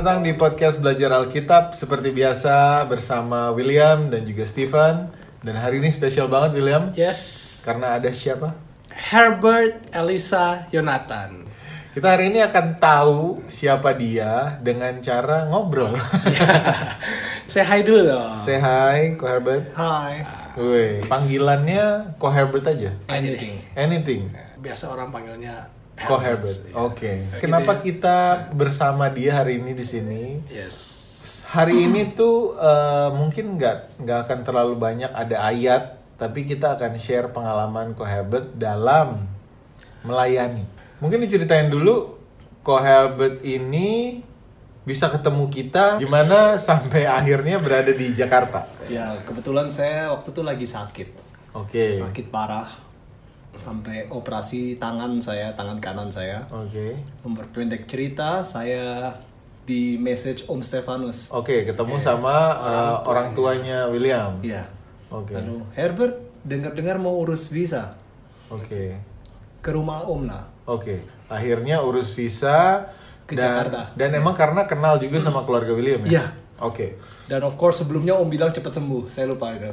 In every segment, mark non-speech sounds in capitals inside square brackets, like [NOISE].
datang di podcast Belajar Alkitab seperti biasa bersama William dan juga Stephen. Dan hari ini spesial banget William Yes. karena ada siapa? Herbert Elisa Yonatan. Kita hari ini akan tahu siapa dia dengan cara ngobrol. [LAUGHS] Say hi dulu dong. Say hi, Ko Herbert. Hai. Woi, panggilannya Ko Herbert aja. Anything. Anything. Biasa orang panggilnya Ko Herbert. Ya. Oke. Gitu Kenapa ya. kita bersama dia hari ini di sini? Yes. Hari ini tuh eh, mungkin nggak nggak akan terlalu banyak ada ayat, tapi kita akan share pengalaman Herbert dalam melayani. Mungkin diceritain dulu Herbert ini bisa ketemu kita gimana sampai akhirnya berada di Jakarta. Ya, kebetulan saya waktu itu lagi sakit. Oke. Sakit parah. Sampai operasi tangan saya, tangan kanan saya. Oke. Memperpendek cerita, saya di message Om Stefanus. Oke, ketemu sama eh, orang tuanya William. Iya. Oke. Lalu, Herbert, dengar-dengar mau urus visa Oke. ke rumah Om lah. Oke. Akhirnya urus visa Ke dan Jakarta. dan emang karena kenal juga sama keluarga William ya? Iya. Oke. Dan of course sebelumnya Om bilang cepat sembuh, saya lupa itu.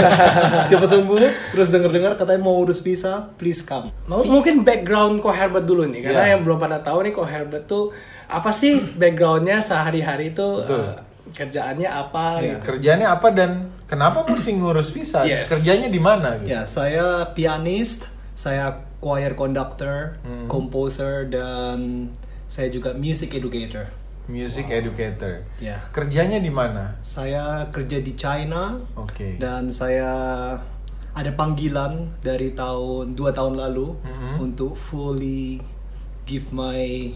[LAUGHS] cepat sembuh, terus dengar-dengar katanya mau urus visa, please come. Mau mungkin background Ko Herbert dulu nih, karena Iya. yang belum pada tahu nih Ko Herbert tuh apa sih backgroundnya sehari-hari itu eh, kerjaannya apa Iya. gitu. Kerjanya apa dan kenapa mesti ngurus visa? Yes. Kerjanya di mana gitu? Ya, saya pianis, saya choir conductor, Hmm. composer, dan saya juga music educator. Music educator. Ya, Kerjanya di mana? saya kerja di China Oke. dan saya ada panggilan dari tahun dua tahun lalu Mhm. untuk fully give my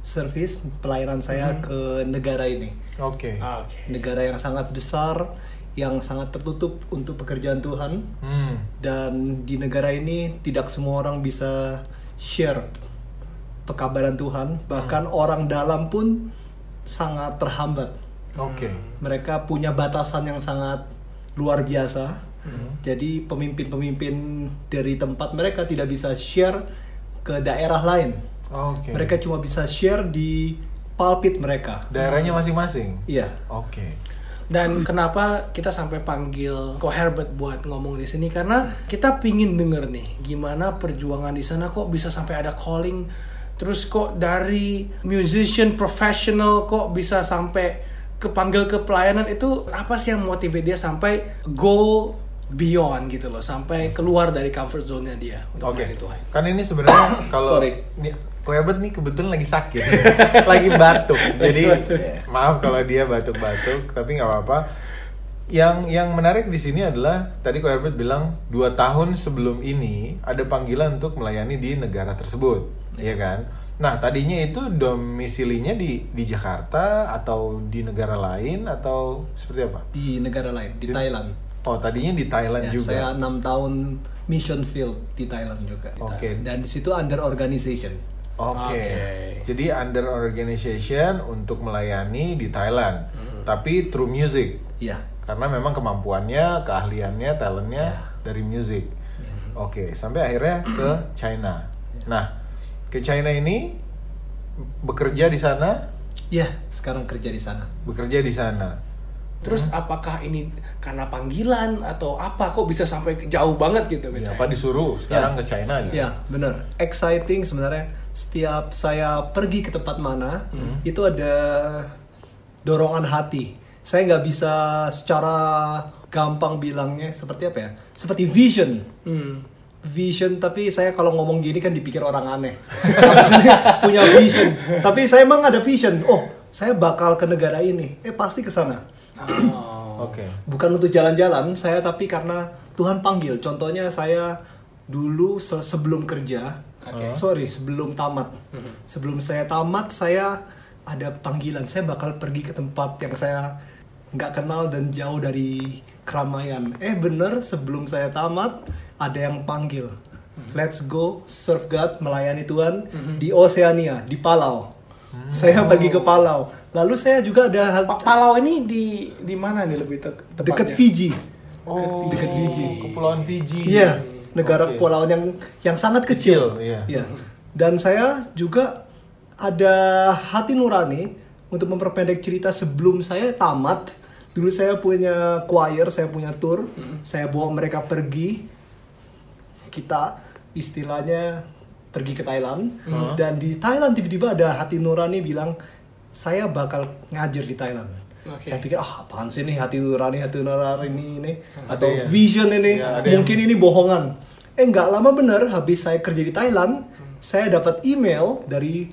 service pelayanan saya ke negara ini. Oke. Ah, Oke. Negara yang sangat besar, yang sangat tertutup untuk pekerjaan Tuhan. Hmm. dan di negara ini tidak semua orang bisa share pekabaran Tuhan. Bahkan orang dalam pun sangat terhambat. Oke. mereka punya batasan yang sangat luar biasa. Jadi pemimpin-pemimpin dari tempat mereka tidak bisa share ke daerah lain. Oke. mereka cuma bisa share di pulpit mereka. Daerahnya masing-masing. iya. Oke. Dan kenapa kita sampai panggil Ko Herbert buat ngomong di sini? Karena kita pingin denger nih gimana perjuangan di sana kok bisa sampai ada calling terus kok dari musician professional kok bisa sampai kepanggil ke pelayanan itu apa sih yang motivate dia sampai go beyond gitu loh sampai keluar dari comfort zone-nya dia untuk melayani Tuhan. Kan ini sebenarnya [COUGHS] kalau Sorry. Nih, Ko Herbert nih kebetulan lagi sakit, [LAUGHS] lagi batuk. Jadi [LAUGHS] maaf kalau dia batuk-batuk, tapi nggak apa-apa. Yang yang menarik di sini adalah tadi Ko Herbert bilang dua tahun sebelum ini ada panggilan untuk melayani di negara tersebut, ya kan? Nah tadinya itu domisilinya di di Jakarta atau di negara lain atau seperti apa? di negara lain di Di- Thailand Oh tadinya di Thailand Ya, juga. saya enam tahun mission field di Thailand juga Oke. Thailand. dan di situ under organization Oke. Oke. Jadi under organization untuk melayani di Thailand, tapi through music. ya Karena memang kemampuannya, keahliannya, talentnya Ya. dari music. Oke, sampai akhirnya ke [CLEARS THROAT] China. Nah, ke China ini bekerja di sana, Ya, sekarang kerja di sana. bekerja di sana. Terus apakah ini karena panggilan atau apa kok bisa sampai jauh banget gitu ke Ya, China? apa disuruh sekarang Ya. ke China gitu? Ya, benar. Exciting sebenarnya. Setiap saya pergi ke tempat mana, itu ada dorongan hati. Saya nggak bisa secara gampang bilangnya seperti apa ya? Seperti vision. Hmm. Vision, tapi saya kalau ngomong gini kan dipikir orang aneh. [LAUGHS] Punya vision. Tapi saya emang ada vision. Oh, saya bakal ke negara ini. Eh, pasti ke sana. Oh. Oke. bukan untuk jalan-jalan saya tapi karena Tuhan panggil contohnya saya dulu se- sebelum kerja Oke. sorry sebelum tamat sebelum saya tamat saya ada panggilan saya bakal pergi ke tempat yang saya nggak kenal dan jauh dari keramaian eh bener sebelum saya tamat ada yang panggil let's go serve God melayani Tuhan di Oceania di Palau saya pergi ke Palau lalu saya juga ada hal Pa- Palau ini di di mana nih lebih te tepatnya? dekat Fiji Oh, Dekat Fiji. Kepulauan Fiji. Iya, negara Oke. kepulauan yang yang sangat kecil. Kecil, iya. Dan saya juga ada hati nurani untuk memperpendek cerita sebelum saya tamat, dulu saya punya choir, saya punya tour, saya bawa mereka pergi. Kita istilahnya pergi ke Thailand dan di Thailand tiba-tiba ada hati nurani bilang saya bakal ngajar di Thailand. Oke. Saya pikir ah apaan sih nih hati nurani hati nurani ini ini atau ya? vision ini Ya, ada yang- mungkin ini bohongan. Eh nggak lama bener habis saya kerja di Thailand, saya dapat email dari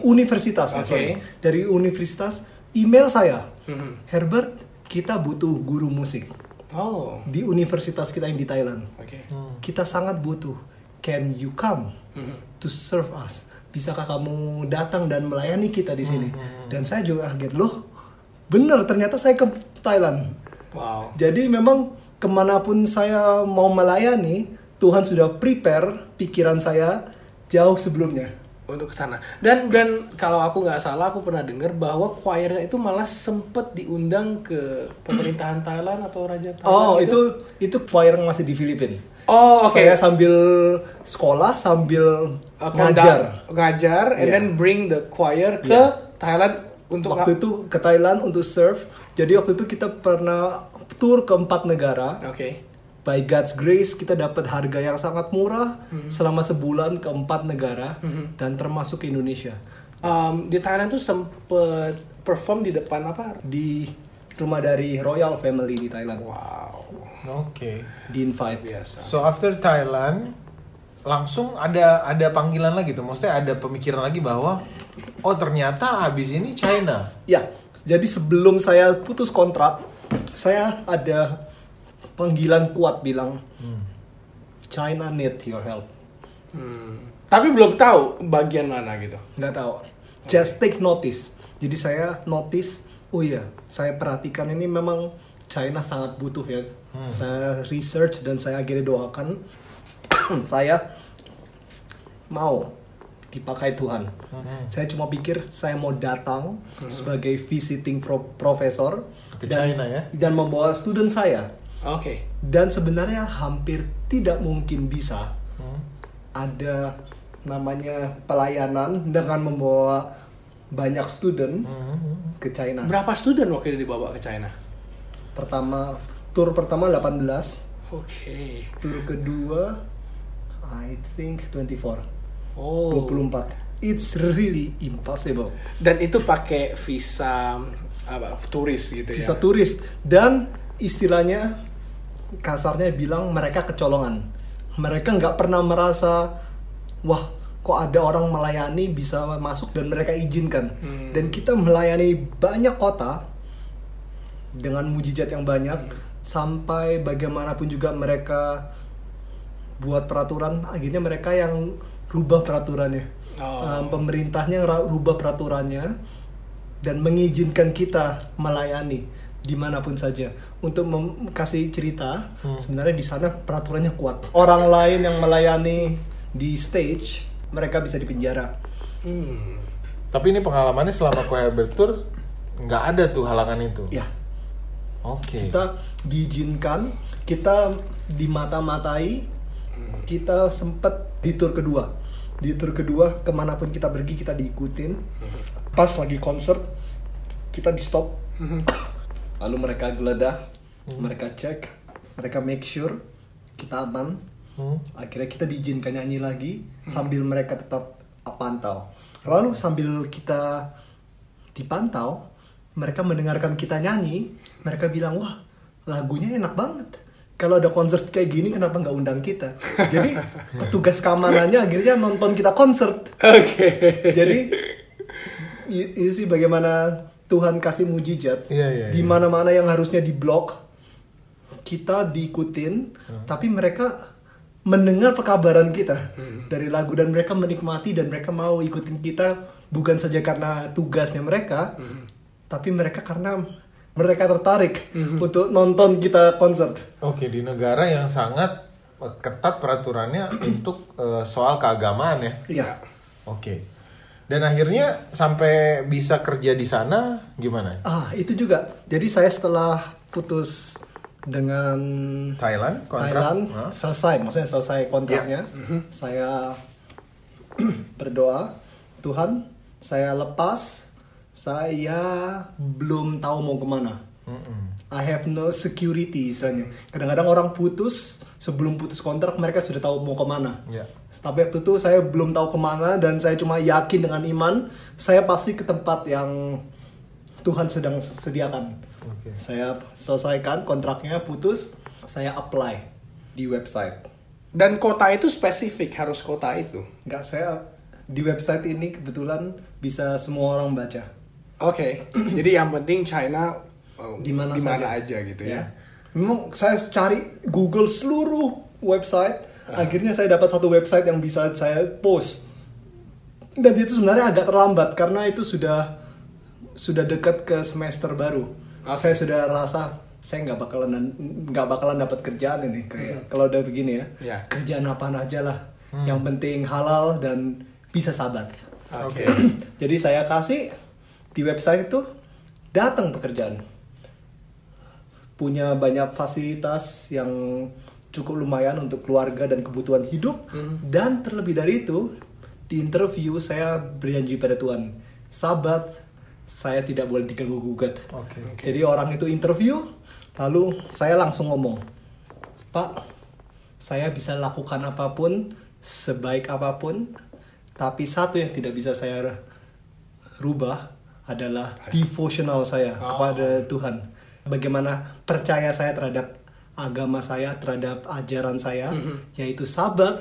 universitas, Oke. sorry, dari universitas email saya, Mhm. Herbert kita butuh guru musik Oh, di universitas kita yang di Thailand. oke. Kita sangat butuh. Can you come Mhm. to serve us? Bisakah kamu datang dan melayani kita di sini? Dan saya juga kaget loh, bener ternyata saya ke Thailand. Wow. Jadi memang ke mana pun saya mau melayani, Tuhan sudah prepare pikiran saya jauh sebelumnya. Untuk ke sana. Dan dan kalau aku nggak salah aku pernah dengar bahwa choirnya itu malah sempet diundang ke pemerintahan Thailand atau raja Thailand. Oh, gitu. itu itu choir yang masih di Filipina. Oh, oke. Saya sambil sekolah sambil Uh, ngajar. ngajar and Iya. then bring the choir ke Iya. Thailand untuk waktu itu ke Thailand untuk serve. Jadi waktu itu kita pernah tour ke empat negara. Oke. By God's grace kita dapat harga yang sangat murah selama sebulan ke empat negara dan termasuk ke Indonesia Um, di Thailand tuh sempet perform di depan apa? di rumah dari Royal Family di Thailand. Wow. Oke. Di invite. Biasa. So after Thailand langsung ada ada panggilan lagi tuh. Maksudnya ada pemikiran lagi bahwa oh ternyata habis ini China. Ya, jadi sebelum saya putus kontrak, saya ada panggilan kuat bilang China need your help. Hmm. Tapi belum tahu bagian mana gitu. nggak tahu. Just take notice. Jadi saya notice oh iya saya perhatikan ini memang China sangat butuh ya. Saya research dan saya akhirnya doakan [CLEARS THROAT] saya mau dipakai Tuhan. Saya cuma pikir saya mau datang sebagai visiting pro- professor Ke dan, China ya? dan membawa student saya Oke. dan sebenarnya hampir tidak mungkin bisa ada namanya pelayanan dengan membawa banyak student ke China. Berapa student waktu itu dibawa ke China? Pertama tour pertama 18, Oke. tour kedua I think 24. Oh. 24. It's really impossible. Dan itu pakai visa apa turis gitu Visa ya. turis dan istilahnya kasarnya bilang mereka kecolongan. Mereka nggak pernah merasa wah kok ada orang melayani bisa masuk dan mereka izinkan. Hmm. Dan kita melayani banyak kota dengan mujizat yang banyak sampai bagaimanapun juga mereka buat peraturan akhirnya mereka yang rubah peraturannya. Oh. Um, pemerintahnya rubah peraturannya dan mengizinkan kita melayani di mana pun saja. Untuk kasih cerita sebenarnya di sana peraturannya kuat. Orang lain yang melayani di stage mereka bisa dipenjara Hmm. Tapi ini pengalamannya selama Herbert Tour nggak ada tuh halangan itu. ya. Oke. kita diizinkan kita dimata-matai kita sempet di tour kedua. Di tour kedua ke mana pun kita pergi kita diikutin. Pas lagi konser kita di stop lalu mereka geledah mereka cek mereka make sure kita aman. Hmm. akhirnya kita diizinkan nyanyi lagi sambil mereka tetap pantau. Lalu sambil kita dipantau mereka mendengarkan kita nyanyi mereka bilang wah lagunya enak banget. Kalau ada konser kayak gini kenapa nggak undang kita? Jadi [LAUGHS] petugas keamanannya akhirnya nonton kita konser Oke. jadi i- ini sih bagaimana Tuhan kasih mujizat Iya, iya, di mana-mana yang harusnya diblok kita diikutin Hmm. tapi mereka mendengar pekabaran kita Hmm. dari lagu dan mereka menikmati dan mereka mau ikutin kita bukan saja karena tugasnya mereka Hmm. tapi mereka karena mereka tertarik Hmm. untuk nonton kita konser Oke di negara yang sangat ketat peraturannya [CLEARS THROAT] untuk eh, soal keagamaan ya. iya Oke. Dan akhirnya sampai bisa kerja di sana gimana? ah itu juga jadi saya setelah putus dengan Thailand kontrak? Thailand Hah? selesai, maksudnya selesai kontraknya. Saya [CLEARS THROAT] berdoa, Tuhan, saya lepas saya belum tahu mau ke mana. Mm-mm. I have no security istilahnya. Kadang-kadang orang putus sebelum putus kontrak mereka sudah tahu mau ke mana. Ya. Tapi waktu itu saya belum tahu ke mana dan saya cuma yakin dengan iman saya pasti ke tempat yang Tuhan sedang sediakan. Oke. Saya selesaikan kontraknya putus, saya apply di website. Dan kota itu spesifik harus kota itu. Nggak saya di website ini kebetulan bisa semua orang baca. Oke. [CLEARS THROAT] Jadi yang penting China oh, Di mana saja. aja gitu ya. Memang saya cari Google seluruh website, akhirnya saya dapat satu website yang bisa saya post. Dan itu sebenarnya agak terlambat karena itu sudah sudah dekat ke semester baru. Oke. Saya sudah rasa saya nggak bakalan nggak bakalan dapat kerjaan ini kayak kalau udah begini ya. Ya. Kerjaan apaan aja lah. Yang penting halal dan bisa sabat. Oke. [CLEARS THROAT] Jadi saya kasih di website itu datang pekerjaan. Punya banyak fasilitas yang cukup lumayan untuk keluarga dan kebutuhan hidup dan terlebih dari itu di interview saya berjanji pada Tuhan sabat saya tidak boleh diganggu gugat. Oke. Jadi orang itu interview lalu saya langsung ngomong Pak saya bisa lakukan apa pun sebaik apa pun tapi satu yang tidak bisa saya rubah adalah devotional saya Oh. kepada Tuhan. Bagaimana percaya saya terhadap agama saya, terhadap ajaran saya, yaitu sabat,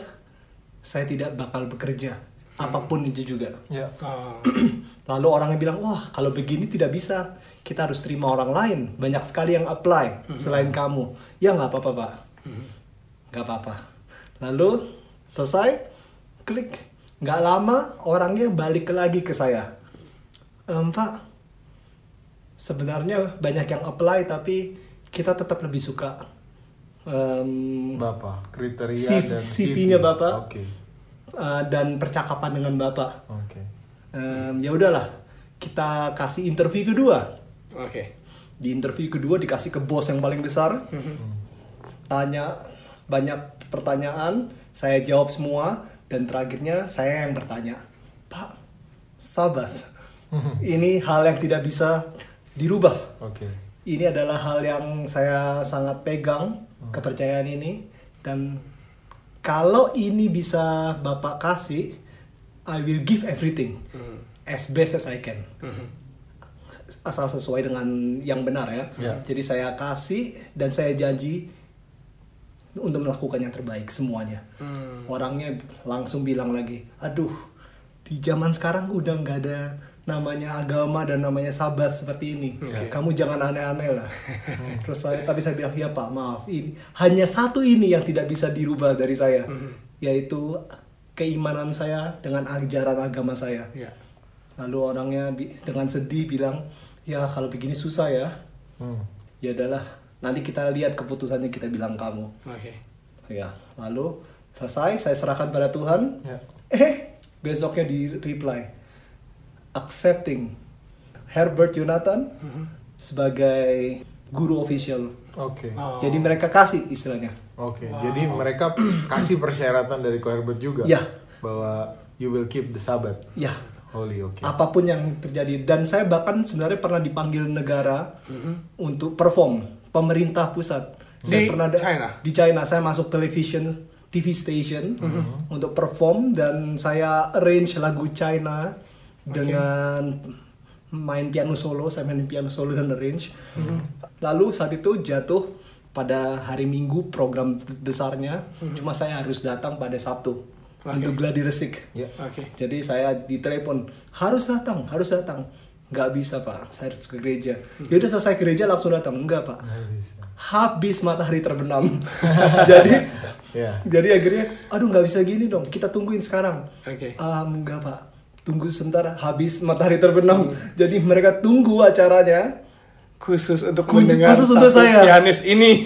saya tidak bakal bekerja apa pun itu juga. Ya. Oh. [CLEARS THROAT] Lalu orangnya bilang, wah kalau begini tidak bisa, kita harus terima orang lain. Banyak sekali yang apply selain kamu. Ya nggak apa-apa pak, nggak apa-apa. Lalu selesai, klik. Nggak lama orangnya balik lagi ke saya. "Em, pak, sebenarnya banyak yang apply tapi kita tetap lebih suka em, Bapak, kriteria CV dan CV-nya Bapak. Oke. eh, dan percakapan dengan bapak. Oke. Em, ya udahlah, kita kasih interview kedua. Oke. Di interview kedua dikasih ke bos yang paling besar. Tanya banyak pertanyaan, saya jawab semua dan terakhirnya saya yang bertanya, "Pak, sabar. Ini hal yang tidak bisa dirubah. Oke. Ini adalah hal yang saya sangat pegang kepercayaan ini dan kalau ini bisa Bapak kasih, I will give everything as best as I can. Asal sesuai dengan yang benar ya. Ya. Jadi saya kasih dan saya janji untuk melakukan yang terbaik semuanya. Hmm. Orangnya langsung bilang lagi, aduh di zaman sekarang udah nggak ada namanya agama dan namanya sabat seperti ini. Oke. Kamu jangan aneh-aneh lah. Terus saya, tapi saya bilang ya Pak maaf, ini hanya satu ini yang tidak bisa dirubah dari saya, yaitu keimanan saya dengan ajaran agama saya. Ya. Lalu orangnya dengan sedih bilang, ya kalau begini susah ya. Hmm. Ya adalah nanti kita lihat keputusannya kita bilang kamu. Oke. Ya, lalu selesai saya serahkan pada Tuhan. Ya. Eh, besoknya di reply accepting Herbert Yonathan sebagai guru official. Oke. Oh. Jadi mereka kasih istilahnya. Oke. Jadi mereka kasih persyaratan dari Ko Herbert juga. Ya. Bahwa you will keep the Sabbath. Ya, Holy. Oke. apa pun yang terjadi dan saya bahkan sebenarnya pernah dipanggil negara untuk perform pemerintah pusat. Di Saya pernah da- China? Di China saya masuk television TV station untuk perform dan saya arrange lagu China dengan main piano solo, saya main piano solo dan arrange. Lalu saat itu jatuh pada hari Minggu program besarnya, cuma saya harus datang pada Sabtu Oke. untuk gladi resik. Ya. Oke. Jadi saya ditelepon harus datang, harus datang. Nggak bisa pak, saya harus ke gereja. Ya udah selesai gereja langsung datang. Enggak pak, habis matahari terbenam. [LAUGHS] jadi, Ya. jadi akhirnya, aduh nggak bisa gini dong. Kita tungguin sekarang. Oke. Ah, enggak pak, tunggu sebentar. Habis matahari terbenam. Jadi mereka tunggu acaranya. Khusus untuk Khusus- mendengar khusus untuk saya. pianis ini.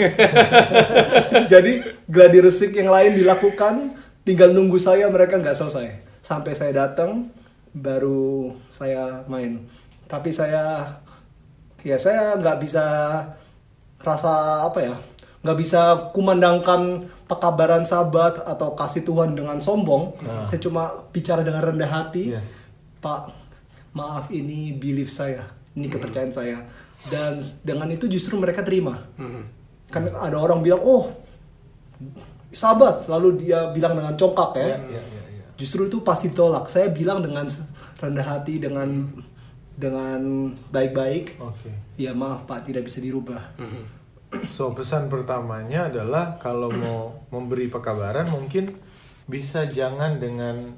[LAUGHS] jadi gladi resik yang lain dilakukan. Tinggal nunggu saya mereka nggak selesai. Sampai saya datang, baru saya main. Tapi saya ya saya nggak bisa rasa apa ya nggak bisa kumandangkan pekabaran sabat atau kasih Tuhan dengan sombong. Nah. saya cuma bicara dengan rendah hati. Yes. Pak maaf ini belief saya. Ini kepercayaan saya. Dan dengan itu justru mereka terima. Kan ada orang bilang oh sahabat lalu dia bilang dengan congkak ya. Iya, iya, iya. justru itu pasti tolak saya bilang dengan rendah hati dengan dengan baik-baik. Oke. ya maaf pak tidak bisa dirubah So pesan pertamanya adalah kalau mau memberi pekabaran mungkin bisa jangan dengan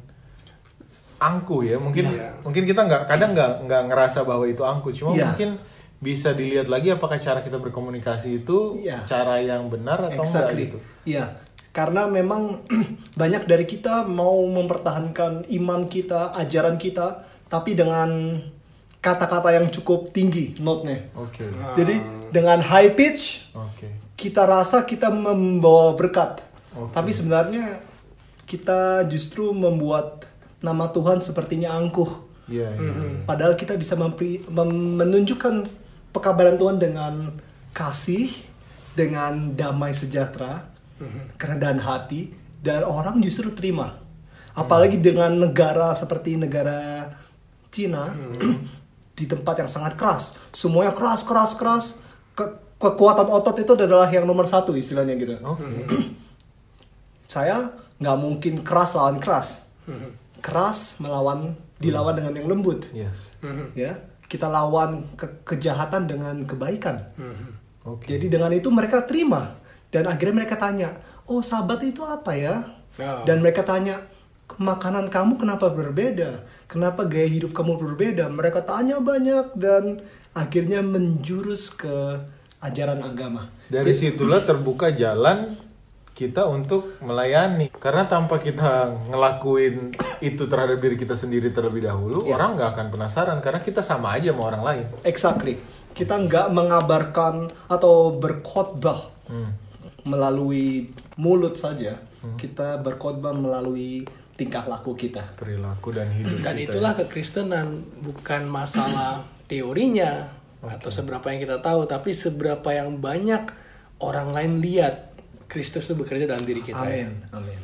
angkuh ya mungkin Iya. mungkin kita nggak kadang nggak nggak ngerasa bahwa itu angkuh cuma Iya. mungkin bisa dilihat lagi apakah cara kita berkomunikasi itu Iya. cara yang benar atau enggak Exactly. gitu. Iya, karena memang [CLEARS THROAT] banyak dari kita mau mempertahankan iman kita, ajaran kita, tapi dengan kata-kata yang cukup tinggi note-nya. Oke. Jadi dengan high pitch Oke. kita rasa kita membawa berkat, Oke. tapi sebenarnya kita justru membuat nama Tuhan sepertinya angkuh. Iya. iya. Padahal kita bisa mempri- mem- menunjukkan pekabaran Tuhan dengan kasih, dengan damai sejahtera, kerendahan hati, dan orang justru terima. Apalagi dengan negara seperti negara Cina, di tempat yang sangat keras, semuanya keras, keras, keras. Ke- kekuatan otot itu adalah yang nomor satu istilahnya gitu. Oke. [CLEARS THROAT] Saya nggak mungkin keras lawan keras, keras melawan dilawan dengan yang lembut Yes. ya kita lawan ke- kejahatan dengan kebaikan Oke. jadi dengan itu mereka terima dan akhirnya mereka tanya oh sahabat itu apa ya Oh. dan mereka tanya makanan kamu kenapa berbeda kenapa gaya hidup kamu berbeda mereka tanya banyak dan akhirnya menjurus ke ajaran agama Dari situlah terbuka jalan kita untuk melayani. Karena tanpa kita ngelakuin itu terhadap diri kita sendiri terlebih dahulu, Ya. orang nggak akan penasaran karena kita sama aja sama orang lain. Exactly. Kita nggak mengabarkan atau berkhotbah melalui mulut saja. Kita berkhotbah melalui tingkah laku kita. Perilaku dan hidup Dan kita. itulah kekristenan bukan masalah teorinya atau seberapa yang kita tahu, tapi seberapa yang banyak orang lain lihat Kristus itu bekerja dalam diri kita. ya. Amin. Amin.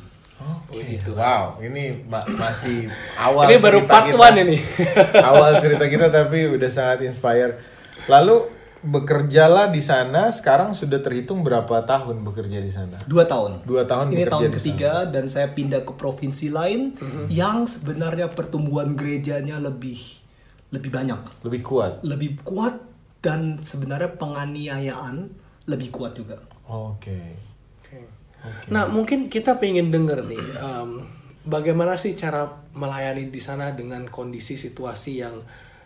Begitu. Wow, ini ma- masih awal. Ini baru cerita part kita. one ini. [LAUGHS] awal cerita kita tapi udah sangat inspire. Lalu bekerjalah di sana. Sekarang sudah terhitung berapa tahun bekerja di sana? Dua tahun. Dua tahun Ini tahun ketiga dan saya pindah ke provinsi lain yang sebenarnya pertumbuhan gerejanya lebih lebih banyak, Lebih kuat. lebih kuat dan sebenarnya penganiayaan lebih kuat juga. Oke. Nah, mungkin kita pengen denger nih, em, bagaimana sih cara melayani di sana dengan kondisi situasi yang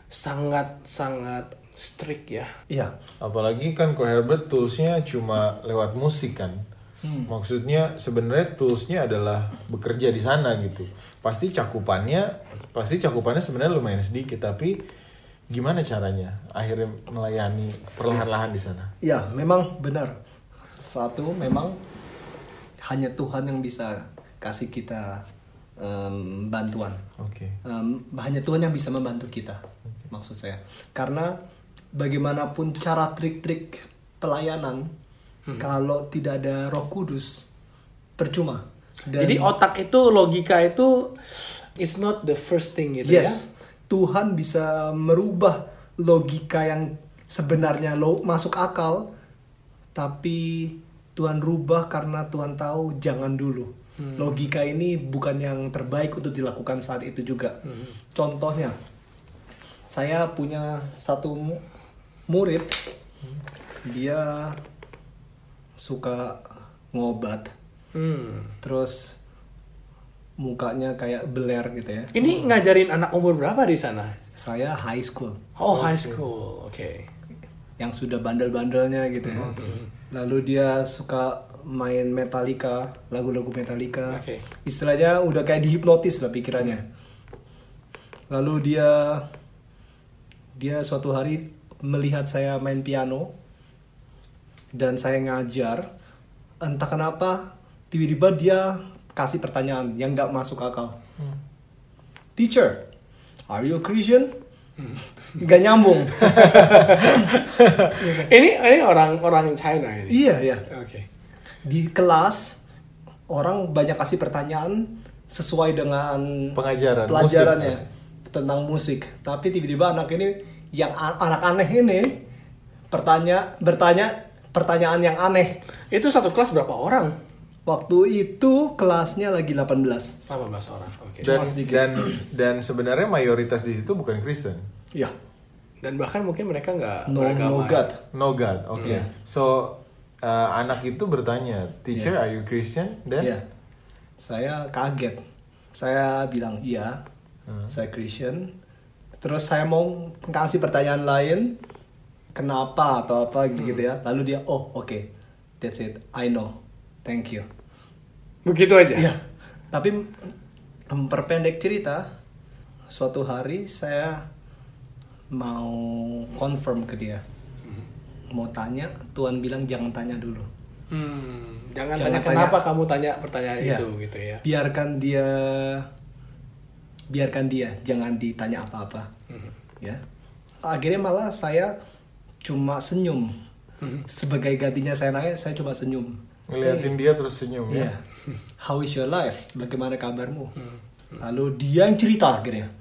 sangat-sangat strict ya? Iya. Apalagi kan Ko Herbert toolsnya cuma lewat musik kan. Maksudnya sebenarnya toolsnya adalah bekerja di sana gitu. Pasti cakupannya, pasti cakupannya sebenarnya lumayan sedikit. Tapi gimana caranya akhirnya melayani perlahan-lahan di sana? Ya, memang benar. Satu, memang hanya Tuhan yang bisa kasih kita em, bantuan. Oke. Em, hanya Tuhan yang bisa membantu kita, maksud saya. Karena bagaimanapun cara trik-trik pelayanan, kalau tidak ada Roh Kudus, percuma. Dan- Jadi otak itu, logika itu, is not the first thing gitu yes, Tuhan bisa merubah logika yang sebenarnya lo masuk akal, tapi Tuhan rubah karena Tuhan tahu jangan dulu. Logika ini bukan yang terbaik untuk dilakukan saat itu juga. Contohnya, saya punya satu murid, dia suka ngobat? Hmm. terus mukanya kayak beler gitu ya. Ini ngajarin anak umur berapa di sana? Saya high school Oh, high school. Oke. yang sudah bandel-bandelnya gitu ya. Lalu dia suka main Metallica, lagu-lagu Metallica. Oke. Istilahnya udah kayak dihipnotis lah pikirannya. Lalu dia dia suatu hari melihat saya main piano dan saya ngajar. Entah kenapa tiba-tiba dia kasih pertanyaan yang nggak masuk akal. Teacher, are you a Christian? Gak nyambung. [LAUGHS] Ini ini orang orang China ini. iya, iya. Oke. Di kelas orang banyak kasih pertanyaan sesuai dengan Pengajaran, pelajarannya. musik. tentang musik. Tapi tiba-tiba anak ini yang anak aneh ini bertanya bertanya pertanyaan yang aneh. Itu satu kelas berapa orang? Waktu itu kelasnya lagi 18. 18 orang. Oke. Dan, Cuma sedikit. dan dan sebenarnya mayoritas di situ bukan Kristen. Ya. Dan bahkan mungkin mereka nggak No, beragama. no God. No God. Oke. Iya. So uh, anak itu bertanya, "Teacher, are you Christian?" Dan Iya. Saya kaget. Saya bilang iya. Hmm. Saya Christian. Terus saya mau kasih pertanyaan lain. Kenapa atau apa gitu ya. Lalu dia, oh oke. That's it. I know. Thank you. Begitu aja. Iya. Tapi memperpendek cerita, suatu hari saya mau confirm ke dia. Mau tanya, Tuhan bilang jangan tanya dulu. Hmm, jangan, Jangan tanya kenapa kamu tanya pertanyaan Iya. itu gitu ya. Biarkan dia biarkan dia, jangan ditanya apa-apa. Mhm. Ya. Akhirnya malah saya cuma senyum. Mhm. Sebagai gantinya saya nanya, saya cuma senyum. ngeliatin dia terus senyum Iya. ya. How is your life? Bagaimana kabarmu? Hmm. Lalu dia yang cerita akhirnya.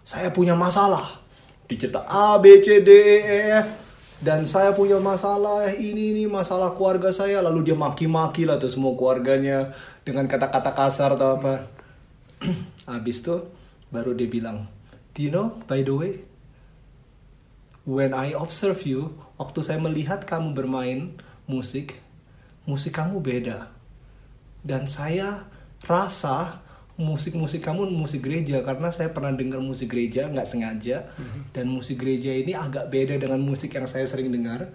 Saya punya masalah. Dicerita A, B, C, D, E, E, F. Dan saya punya masalah ini ini masalah keluarga saya. Lalu dia maki-maki lah tuh semua keluarganya dengan kata-kata kasar atau apa. [CLEARS THROAT] Habis itu baru dia bilang, Do you know, by the way, when I observe you, waktu saya melihat kamu bermain musik, musik kamu beda. Dan saya rasa musik-musik kamu musik gereja karena saya pernah dengar musik gereja nggak sengaja dan musik gereja ini agak beda dengan musik yang saya sering dengar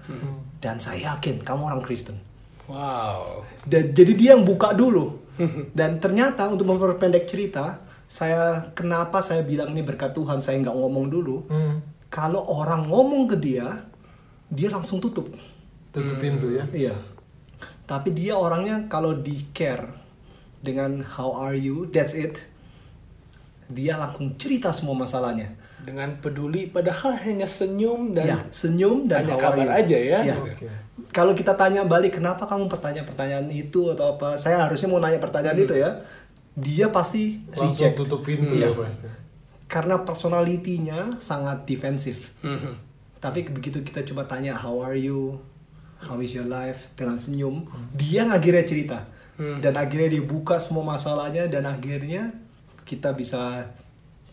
dan saya yakin kamu orang Kristen. Wow. Dan jadi dia yang buka dulu. Dan ternyata untuk memperpendek cerita, saya kenapa saya bilang ini berkat Tuhan, saya nggak ngomong dulu. Hmm. Kalau orang ngomong ke dia, dia langsung tutup. Tutup pintu ya. Iya. Tapi dia orangnya kalau di care dengan how are you, that's it. Dia langsung cerita semua masalahnya. Dengan peduli padahal hanya senyum dan ya, senyum dan hanya kabar you. aja ya. Iya. Oke. Kalau kita tanya balik kenapa kamu bertanya pertanyaan itu atau apa, saya harusnya mau nanya pertanyaan itu ya. Dia pasti Langsung reject. tutup pintu Iya. ya pasti. Karena personalitinya sangat defensif. Mhm. Tapi begitu kita coba tanya how are you, how is your life dengan senyum, dia akhirnya cerita Hmm. dan akhirnya dia buka semua masalahnya dan akhirnya kita bisa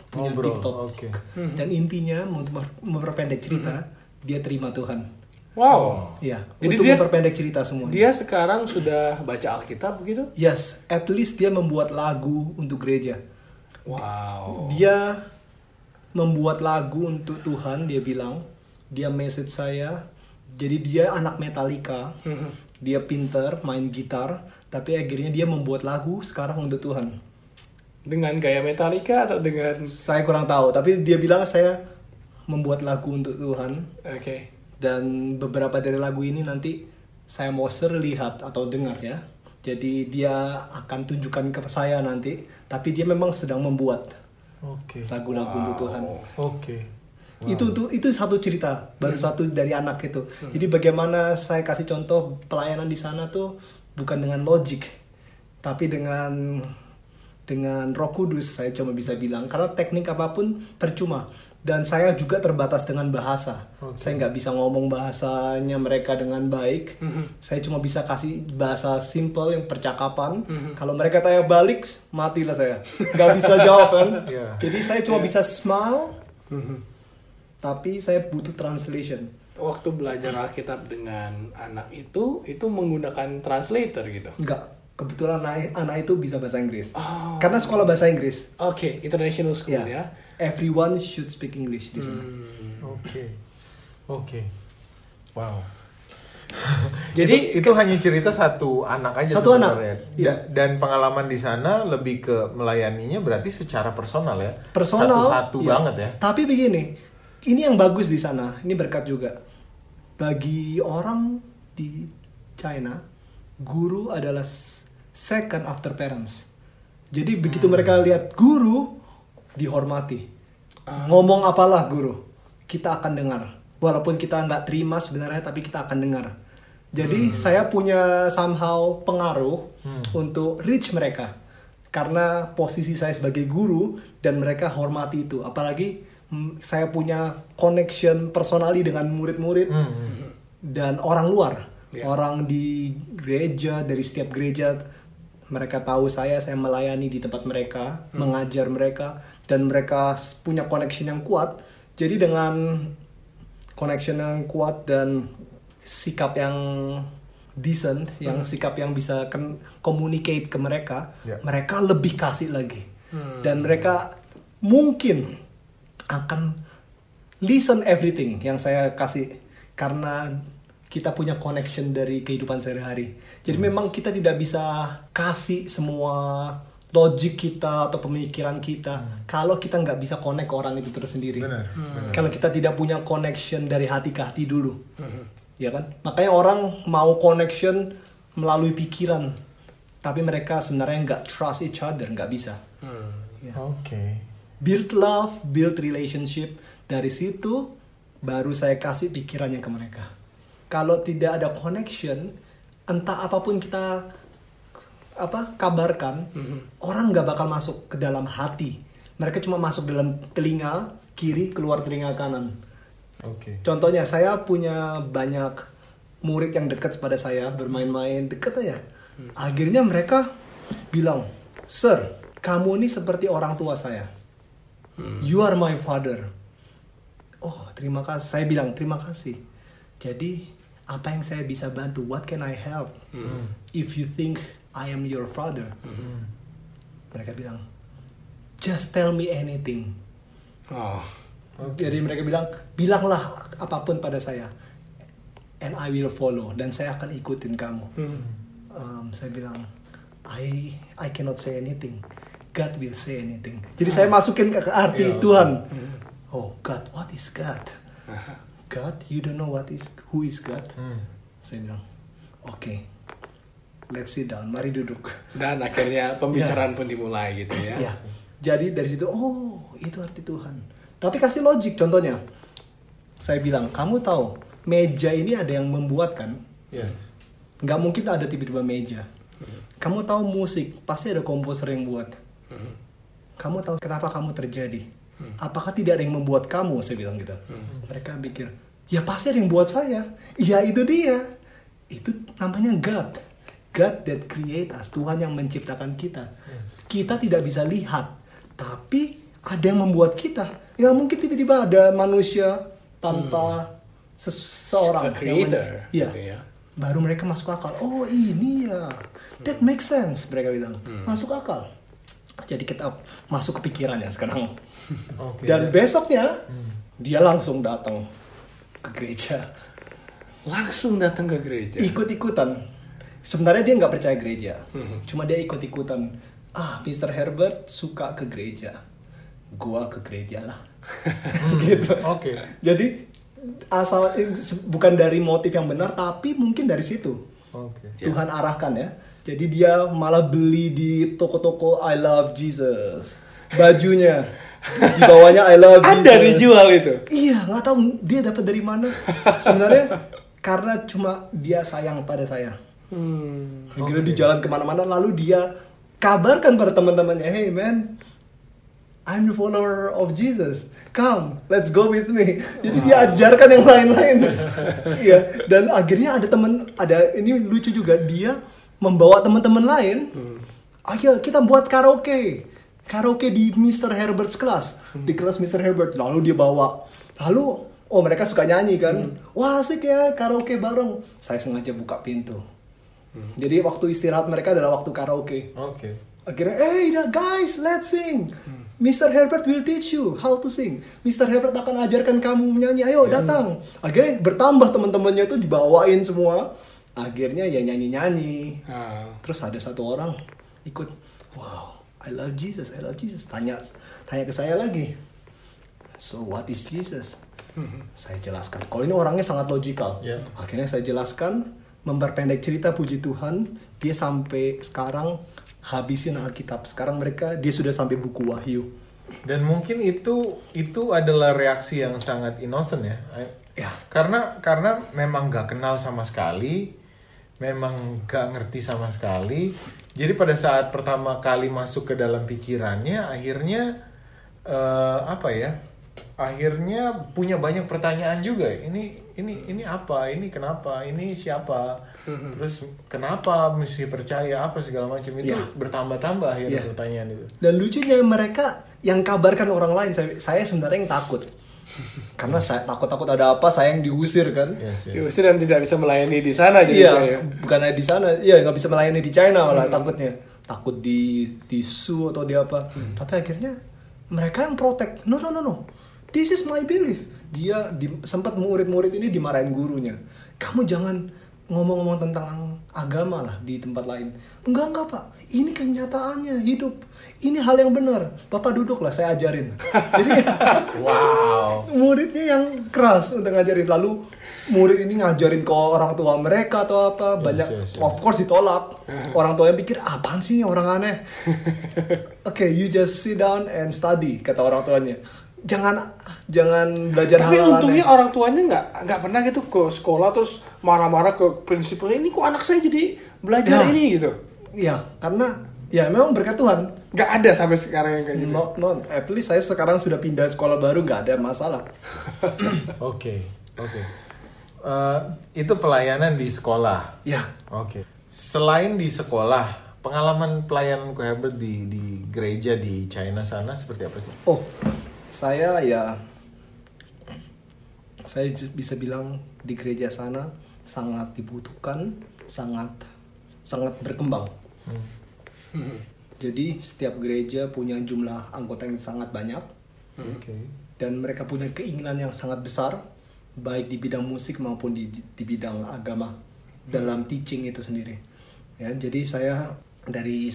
punya Ngobrol. TikTok. Oke. Dan intinya untuk memperpendek cerita, dia terima Tuhan. Wow. Iya, Jadi untuk dia- memperpendek cerita semua. Dia sekarang sudah baca Alkitab begitu? Yes, at least dia membuat lagu untuk gereja. Wow. Dia membuat lagu untuk Tuhan, dia bilang, dia message saya. Jadi dia anak Metallica, dia pinter main gitar, tapi akhirnya dia membuat lagu sekarang untuk Tuhan. Dengan gaya Metallica atau dengan Saya kurang tahu, tapi dia bilang saya membuat lagu untuk Tuhan Oke. Dan beberapa dari lagu ini nanti saya mau share lihat atau dengar ya. Jadi dia akan tunjukkan ke saya nanti, tapi dia memang sedang membuat Oke. lagu-lagu untuk Tuhan. Oke. Itu tuh itu satu cerita, baru satu dari anak itu. Jadi bagaimana saya kasih contoh pelayanan di sana tuh bukan dengan logik, tapi dengan dengan Roh Kudus saya cuma bisa bilang karena teknik apa pun percuma dan saya juga terbatas dengan bahasa. Oke. Saya nggak bisa ngomong bahasanya mereka dengan baik. Saya cuma bisa kasih bahasa simple yang percakapan. Kalau mereka tanya balik, matilah saya. Nggak bisa jawab kan. [LAUGHS] Iya. Jadi saya cuma bisa smile tapi saya butuh translation. Waktu belajar Alkitab dengan anak itu, itu menggunakan translator gitu. Enggak, kebetulan anak, anak itu bisa bahasa Inggris. Oh. Karena sekolah bahasa Inggris. Oke, international school Ya. ya. Everyone should speak English di sana. Hmm. Oke. Oke. Wow. [LAUGHS] Jadi itu, itu hanya cerita satu anak aja Satu sebenarnya. anak, iya. Da- Dan pengalaman di sana lebih ke melayaninya berarti secara personal ya. Personal. Satu-satu iya. banget ya. Tapi begini, ini yang bagus di sana. Ini berkat juga. Bagi orang di China, guru adalah second after parents. Jadi begitu mereka lihat guru dihormati. Ngomong apalah guru, kita akan dengar. Walaupun kita nggak terima sebenarnya, tapi kita akan dengar. Jadi saya punya somehow pengaruh untuk reach mereka. karena posisi saya sebagai guru dan mereka hormati itu apalagi saya punya connection personally dengan murid-murid Hmm. dan orang luar Ya. orang di gereja dari setiap gereja mereka tahu saya saya melayani di tempat mereka mengajar mereka dan mereka punya connection yang kuat. Jadi dengan connection yang kuat dan sikap yang decent yang sikap yang bisa ken- communicate ke mereka Ya. mereka lebih kasih lagi. Dan mereka mungkin akan listen everything yang saya kasih. Karena kita punya connection dari kehidupan sehari-hari. Jadi memang kita tidak bisa kasih semua logic kita atau pemikiran kita kalau kita nggak bisa connect ke orang itu tersendiri. Benar, benar. Kalau kita tidak punya connection dari hati ke hati dulu, ya kan? Makanya orang mau connection melalui pikiran, tapi mereka sebenarnya nggak trust each other, nggak bisa. Ya Oke. build love, build relationship. Dari situ baru saya kasih pikirannya ke mereka. Kalau tidak ada connection, entah apa pun kita apa kabarkan, orang nggak bakal masuk ke dalam hati. Mereka cuma masuk dalam telinga kiri keluar telinga kanan. Oke. Contohnya saya punya banyak murid yang dekat pada saya bermain-main deket aja. Akhirnya mereka bilang, Sir, kamu ini seperti orang tua saya. You are my father. Oh terima kasih. Saya bilang terima kasih. Jadi apa yang saya bisa bantu? What can I help? If you think I am your father. Mereka bilang, just tell me anything. Oh. Jadi mereka bilang, bilanglah apa pun pada saya, and I will follow, dan saya akan ikutin kamu. Um, saya bilang, I I cannot say anything, God will say anything. Jadi saya masukin ke arti Iya. Tuhan. Oh God, what is God? [LAUGHS] God, you don't know what is who is God? Hmm. Saya bilang, oke, let's sit down, mari duduk. Dan akhirnya [LAUGHS] pembicaraan pun dimulai gitu ya. Ya. Jadi dari situ, oh itu arti Tuhan. Tapi kasih logik contohnya. Saya bilang, kamu tahu meja ini ada yang membuat kan? Yes. Nggak mungkin ada tiba-tiba meja. Kamu tahu musik, pasti ada komposer yang buat. Kamu tahu kenapa kamu terjadi? Apakah tidak ada yang membuat kamu? Saya bilang gitu. Mereka pikir, ya pasti ada yang buat saya. Iya itu dia. Itu namanya God. God that create us. Tuhan yang menciptakan kita. Kita tidak bisa lihat. Tapi ada yang membuat kita. Ya mungkin tiba-tiba ada manusia tanpa seseorang. A yang creator, Iya gitu ya. baru mereka masuk akal oh ini ya that makes sense mereka bilang masuk akal jadi kita masuk ke pikirannya sekarang Oke. dan besoknya dia langsung datang ke gereja Langsung datang ke gereja. ikut-ikutan sebenarnya dia nggak percaya gereja cuma dia ikut-ikutan ah Mr. Herbert suka ke gereja gua ke gereja lah [LAUGHS] [LAUGHS] gitu Oke. jadi asal bukan dari motif yang benar tapi mungkin dari situ Oke. Ya. Tuhan arahkan ya. Jadi dia malah beli di toko-toko I love Jesus. Bajunya di bawahnya I love Jesus. Ada dijual itu. Iya, nggak tahu dia dapat dari mana. Sebenarnya karena cuma dia sayang pada saya. Hmm. Akhirnya di jalan ke mana-mana lalu dia kabarkan pada teman-temannya, hey man, I'm the follower of Jesus. Come, let's go with me. Jadi dia ajarkan yang lain-lain. Iya, dan akhirnya ada teman, ada ini lucu juga dia membawa teman-teman lain. Ayo kita buat karaoke. Karaoke di Mr. Herbert's kelas. Di kelas Mr. Herbert. Lalu dia bawa. Lalu oh mereka suka nyanyi kan. Wah asik ya karaoke bareng. Saya sengaja buka pintu. Jadi waktu istirahat mereka adalah waktu karaoke. Oke. Akhirnya, hey guys, let's sing. Mr. Herbert will teach you how to sing. Mr. Herbert akan ajarkan kamu menyanyi. Ayo datang. Akhirnya bertambah teman-temannya itu dibawain semua. Akhirnya ya nyanyi-nyanyi. Ah. Terus ada satu orang ikut, wow, I love Jesus, I love Jesus. Tanya, tanya ke saya lagi. So what is Jesus? Saya jelaskan. Kalau ini orangnya sangat logikal. Ya. Akhirnya saya jelaskan, memperpendek cerita puji Tuhan, dia sampai sekarang habisin Alkitab. Sekarang mereka dia sudah sampai buku Wahyu. Dan mungkin itu itu adalah reaksi yang sangat innocent ya. Ya. Karena karena memang nggak kenal sama sekali, memang gak ngerti sama sekali. Jadi pada saat pertama kali masuk ke dalam pikirannya, akhirnya eh, apa ya? Akhirnya punya banyak pertanyaan juga. Ini ini ini apa? Ini kenapa? Ini siapa? Terus kenapa mesti percaya apa segala macam itu Ya. bertambah-tambah akhirnya Ya. pertanyaan itu. Dan lucunya mereka yang kabarkan orang lain, saya, saya sebenarnya yang takut. Karena saya takut-takut ada apa, saya yang diusir kan. Yes, yes. Diusir dan tidak bisa melayani di sana jadi Iya, ya. bukan di sana. Iya, nggak bisa melayani di China malah takutnya. Takut di di su atau di apa. Tapi akhirnya mereka yang protect. No, no, no, no. This is my belief. Dia di, sempat murid-murid ini dimarahin gurunya. Kamu jangan ngomong-ngomong tentang agama lah di tempat lain. Enggak, enggak, Pak. Ini kenyataannya hidup. Ini hal yang benar. Bapak duduk lah, saya ajarin. [LAUGHS] Jadi Wow. muridnya yang keras untuk ngajarin lalu murid ini ngajarin ke orang tua mereka atau apa banyak yes, yes. of course ditolak orang tuanya pikir apaan sih ini orang aneh [LAUGHS] oke you just sit down and study kata orang tuanya jangan jangan belajar Tapi hal-hal untungnya aneh orang tuanya nggak nggak pernah gitu ke sekolah terus marah-marah ke prinsipalnya ini kok anak saya jadi belajar Ya. ini gitu. Ya karena ya memang berkat Tuhan Nggak ada sampai sekarang yang kayak gitu. no, no, at least saya sekarang sudah pindah sekolah baru nggak ada masalah [COUGHS] Oke, oke. Eh, itu pelayanan di sekolah. ya Oke. Selain di sekolah, pengalaman pelayanan Ko Herbert di di gereja di China sana seperti apa sih? Oh, saya ya saya bisa bilang di gereja sana sangat dibutuhkan, sangat sangat berkembang. Hmm. Jadi setiap gereja punya jumlah anggota yang sangat banyak Oke. dan mereka punya keinginan yang sangat besar baik di bidang musik maupun di di bidang agama dalam teaching itu sendiri. Ya, jadi saya dari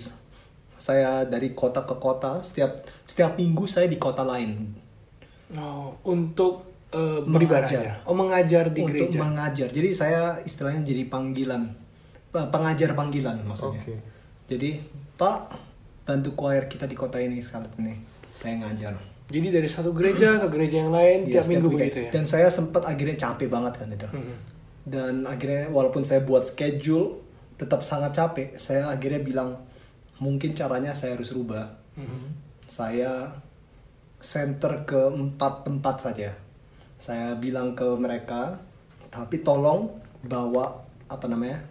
saya dari kota ke kota setiap setiap minggu saya di kota lain Oh, untuk eh, Mengajar. Oh, mengajar di untuk gereja. mengajar. Jadi saya istilahnya jadi panggilan pe- pengajar panggilan maksudnya. Oke. Jadi Pak bantu choir kita di kota ini sekarang nih saya ngajar. Jadi dari satu gereja ke gereja yang lain Iya, tiap minggu begitu ya. Dan saya sempat akhirnya capek banget kan itu. Mhm. Dan akhirnya walaupun saya buat schedule tetap sangat capek. Saya akhirnya bilang mungkin caranya saya harus rubah. Mhm. Saya center ke empat tempat saja. Saya bilang ke mereka, tapi tolong bawa apa namanya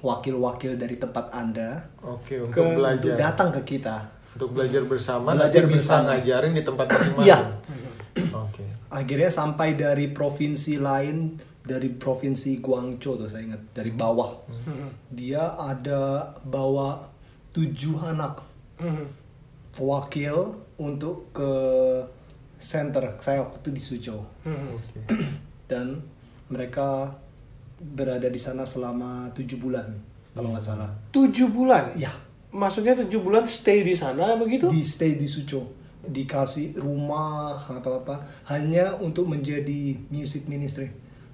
wakil-wakil dari tempat anda Oke, untuk Ke- untuk belajar. datang ke kita. Untuk belajar bersama, Belajar nanti bisa bersama. ngajarin di tempat [CLEARS THROAT] masing-masing. Iya. Oke. Akhirnya sampai dari provinsi lain, dari provinsi Guangzhou tuh saya ingat dari bawah. Mhm. Dia ada bawa tujuh anak Mhm. wakil untuk ke center saya waktu itu di Suzhou Mhm. Oke. dan mereka berada di sana selama tujuh bulan kalau nggak salah. Tujuh bulan. Ya Maksudnya tujuh bulan stay di sana begitu? di stay di Suzhou dikasih rumah atau apa hanya untuk menjadi music ministry.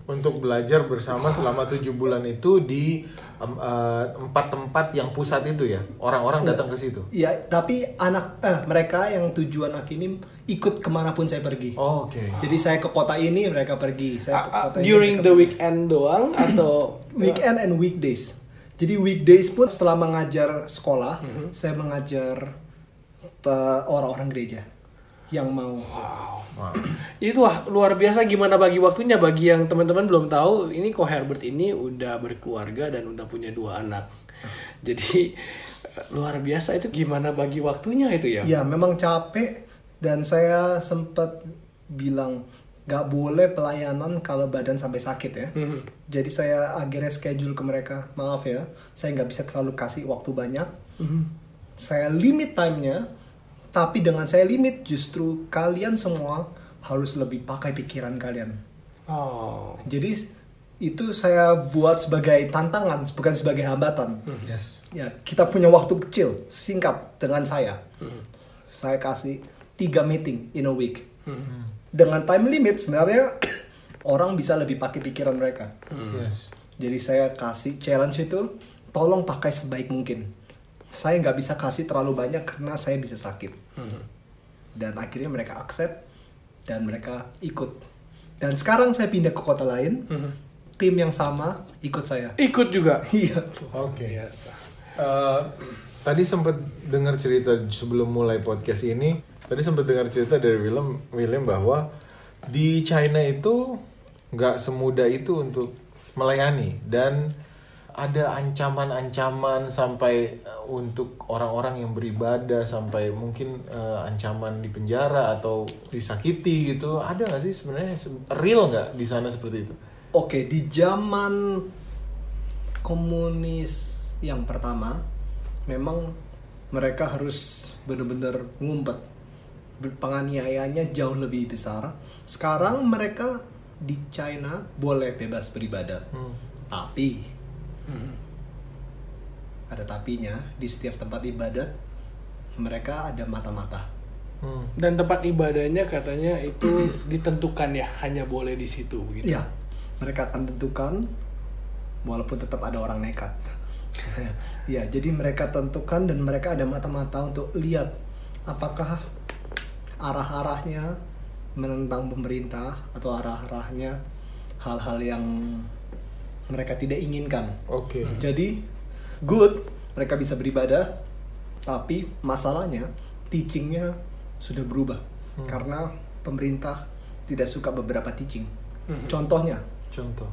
Untuk belajar bersama selama tujuh bulan itu di em, eh, empat tempat yang pusat itu ya. Orang-orang datang ke situ. Ya, tapi anak eh mereka yang tujuh anak ini ikut ke mana pun saya pergi. Oh, Oke. Jadi saya ke kota ini, mereka pergi. Saya ke A- a- kota ini, during mereka the pergi. weekend doang atau [CLEARS THROAT] weekend and weekdays. Jadi weekdays pun setelah mengajar sekolah, Mhm. saya mengajar pe- orang-orang gereja yang mau. Wah. itu wah luar biasa gimana bagi waktunya bagi yang teman-teman belum tahu ini kok Herbert ini udah berkeluarga dan udah punya dua anak jadi luar biasa itu gimana bagi waktunya itu ya Ya, memang capek dan saya sempat bilang nggak boleh pelayanan kalau badan sampai sakit ya. Mhm. Jadi saya akhirnya schedule ke mereka, maaf ya, saya nggak bisa terlalu kasih waktu banyak. Mhm. Saya limit time-nya, tapi dengan saya limit justru kalian semua harus lebih pakai pikiran kalian. oh Jadi itu saya buat sebagai tantangan, bukan sebagai hambatan. Yes. Ya, kita punya waktu kecil, singkat dengan saya. Saya kasih tiga meeting in a week. Mhm. Dengan time limit sebenarnya [COUGHS] orang bisa lebih pakai pikiran mereka. Yes. Jadi saya kasih challenge itu, tolong pakai sebaik mungkin. Saya nggak bisa kasih terlalu banyak karena saya bisa sakit. Mhm. Dan akhirnya mereka accept dan mereka ikut. Dan sekarang saya pindah ke kota lain. Mhm. tim yang sama ikut saya. Ikut juga. [LAUGHS] Iya. Oke. Biasa. Eh, tadi sempat dengar cerita sebelum mulai podcast ini. Tadi sempat dengar cerita dari William William bahwa di China itu nggak semudah itu untuk melayani dan ada ancaman-ancaman sampai eh, untuk orang-orang yang beribadah sampai mungkin eh, ancaman di penjara atau disakiti gitu ada nggak sih sebenarnya se- real nggak di sana seperti itu? Oke, di zaman komunis yang pertama, memang mereka harus benar-benar ngumpet. Penganiayaannya jauh lebih besar. Sekarang mereka di China boleh bebas beribadat. Hmm. Tapi ada tapinya di setiap tempat ibadat mereka ada mata-mata. Hmm. Dan tempat ibadahnya katanya itu [CLEARS THROAT] ditentukan ya, hanya boleh di situ gitu. Iya, mereka akan tentukan walaupun tetap ada orang nekat. [LAUGHS] ya, jadi mereka tentukan dan mereka ada mata-mata untuk lihat apakah arah-arahnya menentang pemerintah atau arah-arahnya hal-hal yang mereka tidak inginkan. Oke. Jadi good mereka bisa beribadah, tapi masalahnya teachingnya sudah berubah karena pemerintah tidak suka beberapa teaching. Contohnya Contoh.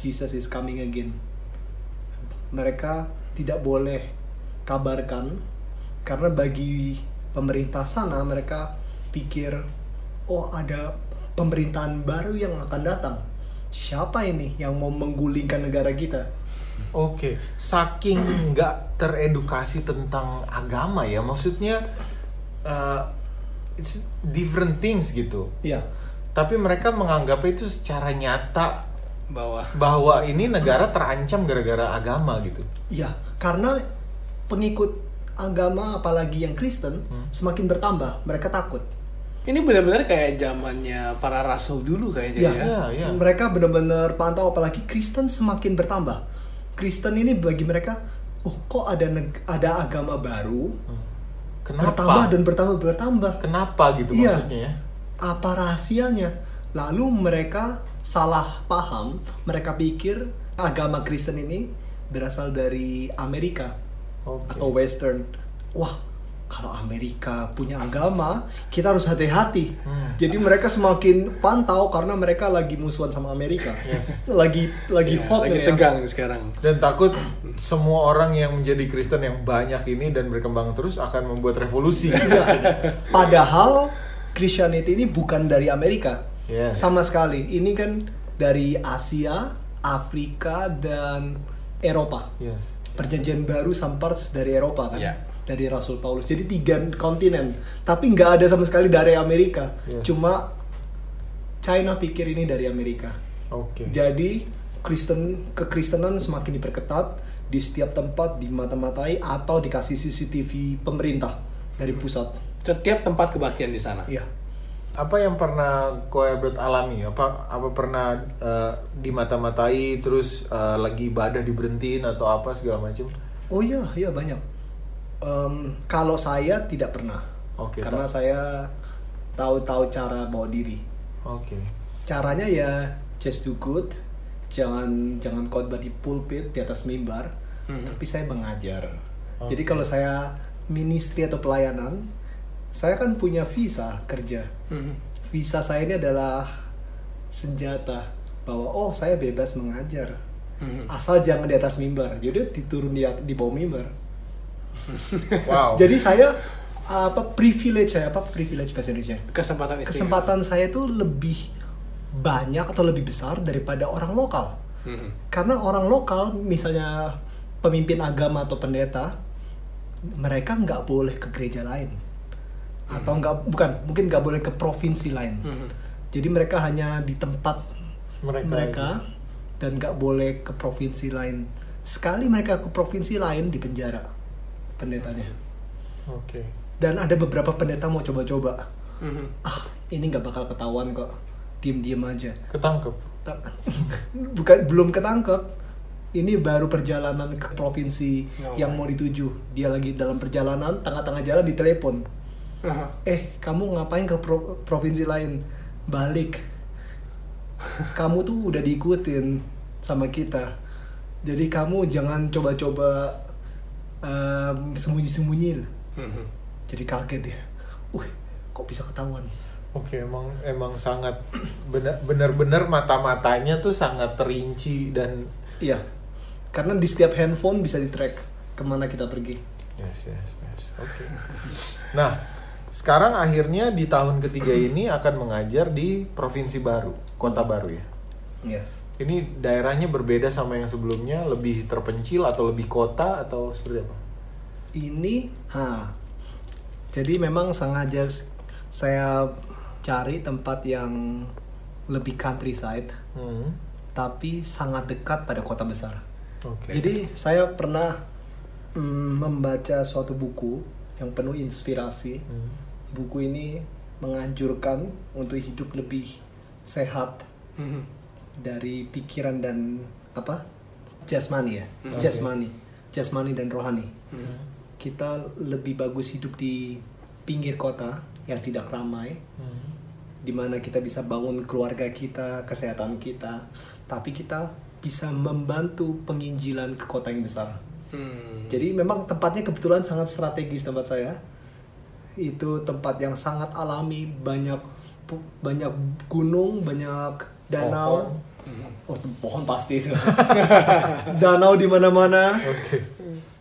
Jesus is coming again. Mereka tidak boleh kabarkan karena bagi pemerintah sana mereka pikir oh ada pemerintahan baru yang akan datang. Siapa ini yang mau menggulingkan negara kita? Oke, saking nggak teredukasi tentang agama ya, maksudnya uh, it's different things gitu. Ya, Tapi mereka menganggap itu secara nyata Bawah. bahwa ini negara terancam gara-gara agama gitu. ya karena pengikut agama apalagi yang Kristen semakin bertambah, mereka takut. Ini benar-benar kayak zamannya para rasul dulu kayaknya Ya, ya. Iya, iya. mereka benar-benar pantau apalagi Kristen semakin bertambah. Kristen ini bagi mereka, oh kok ada neg- ada agama baru Kenapa? bertambah dan bertambah bertambah. Kenapa gitu Iya. maksudnya ya? Apa rahasianya? Lalu mereka salah paham, mereka pikir agama Kristen ini berasal dari Amerika Oke. atau Western. Wah, kalau Amerika punya agama, kita harus hati-hati. Hmm. Jadi mereka semakin pantau karena mereka lagi musuhan sama Amerika. Yes. lagi lagi Iya, hot lagi nih ya. tegang sekarang. Dan takut semua orang yang menjadi Kristen yang banyak ini dan berkembang terus akan membuat revolusi. [LAUGHS] Iya. Padahal Christianity ini bukan dari Amerika. Yes. Sama sekali. Ini kan dari Asia, Afrika dan Eropa. yes. Perjanjian baru Samparts dari Eropa kan. Iya. Dari Rasul Paulus. Jadi tiga kontinen. Tapi nggak ada sama sekali dari Amerika. Yes. Cuma China pikir ini dari Amerika. Oke. Jadi Kristen kekristenan semakin diperketat di setiap tempat dimata-matai atau dikasih CCTV pemerintah dari pusat. Setiap tempat kebaktian di sana. Iya. apa yang pernah Ko Herbert alami? Apa apa pernah eh, dimata-matai terus eh, lagi ibadah diberhentiin atau apa segala macam? Oh iya, iya banyak. Em, kalau saya tidak pernah. Oke, Karena tak- saya tahu-tahu cara bawa diri. Oke. Caranya ya just do good. Jangan jangan khotbah di pulpit di atas mimbar, Mhm. tapi saya mengajar. Oke. Jadi kalau saya ministry atau pelayanan, saya kan punya visa kerja. Mhm. Visa saya ini adalah senjata bahwa oh saya bebas mengajar. Mhm. Asal jangan di atas mimbar. Jadi diturun di di bawah mimbar. Wow. Jadi saya apa privilege saya apa privilege bahasa Indonesia? Kesempatan istimewa. Kesempatan saya itu lebih banyak atau lebih besar daripada orang lokal. Mhm. Karena orang lokal misalnya pemimpin agama atau pendeta mereka nggak boleh ke gereja lain atau nggak bukan mungkin nggak boleh ke provinsi lain. Mhm. Jadi mereka hanya di tempat Mereka mereka, dan nggak boleh ke provinsi lain. Sekali mereka ke provinsi lain di penjara pendetanya. Oke. Dan ada beberapa pendeta mau coba-coba. Mhm. Ah, ini nggak bakal ketahuan kok. Diem-diem aja. Ketangkep. Ta- [LAUGHS] Bukan belum ketangkep. Ini baru perjalanan ke provinsi Oh. yang mau dituju. Dia lagi dalam perjalanan, tengah-tengah jalan ditelepon. Aha. Eh, kamu ngapain ke pro- provinsi lain? Balik. kamu tuh udah diikutin sama kita. Jadi kamu jangan coba-coba em, sembunyi-sembunyi. Mhm. Jadi kaget ya. Wih, kok bisa ketahuan? Oke, emang emang sangat benar benar-benar mata-matanya tuh sangat terinci dan Iya. Karena di setiap handphone bisa di-track ke mana kita pergi. yes yes yes. Oke. Nah, sekarang akhirnya di tahun ketiga ini akan mengajar di provinsi baru, kota baru ya. Iya. Ini daerahnya berbeda sama yang sebelumnya, lebih terpencil atau lebih kota atau seperti apa? Ini, ha. Jadi memang sengaja saya cari tempat yang lebih countryside, Hmm. tapi sangat dekat pada kota besar. Oke. Jadi saya pernah mm, membaca suatu buku yang penuh inspirasi. Hmm. Buku ini menganjurkan untuk hidup lebih sehat Mhm. Dari pikiran dan apa jasmani ya Hmm. jasmani jasmani dan rohani Mhm. kita lebih bagus hidup di pinggir kota yang tidak ramai Hmm. di mana kita bisa bangun keluarga kita kesehatan kita tapi kita bisa membantu penginjilan ke kota yang besar Hmm. jadi memang tempatnya kebetulan sangat strategis tempat saya itu tempat yang sangat alami banyak banyak gunung banyak danau. Pohon. oh tuh, pohon pasti itu. [LAUGHS] Danau di mana-mana. Oke.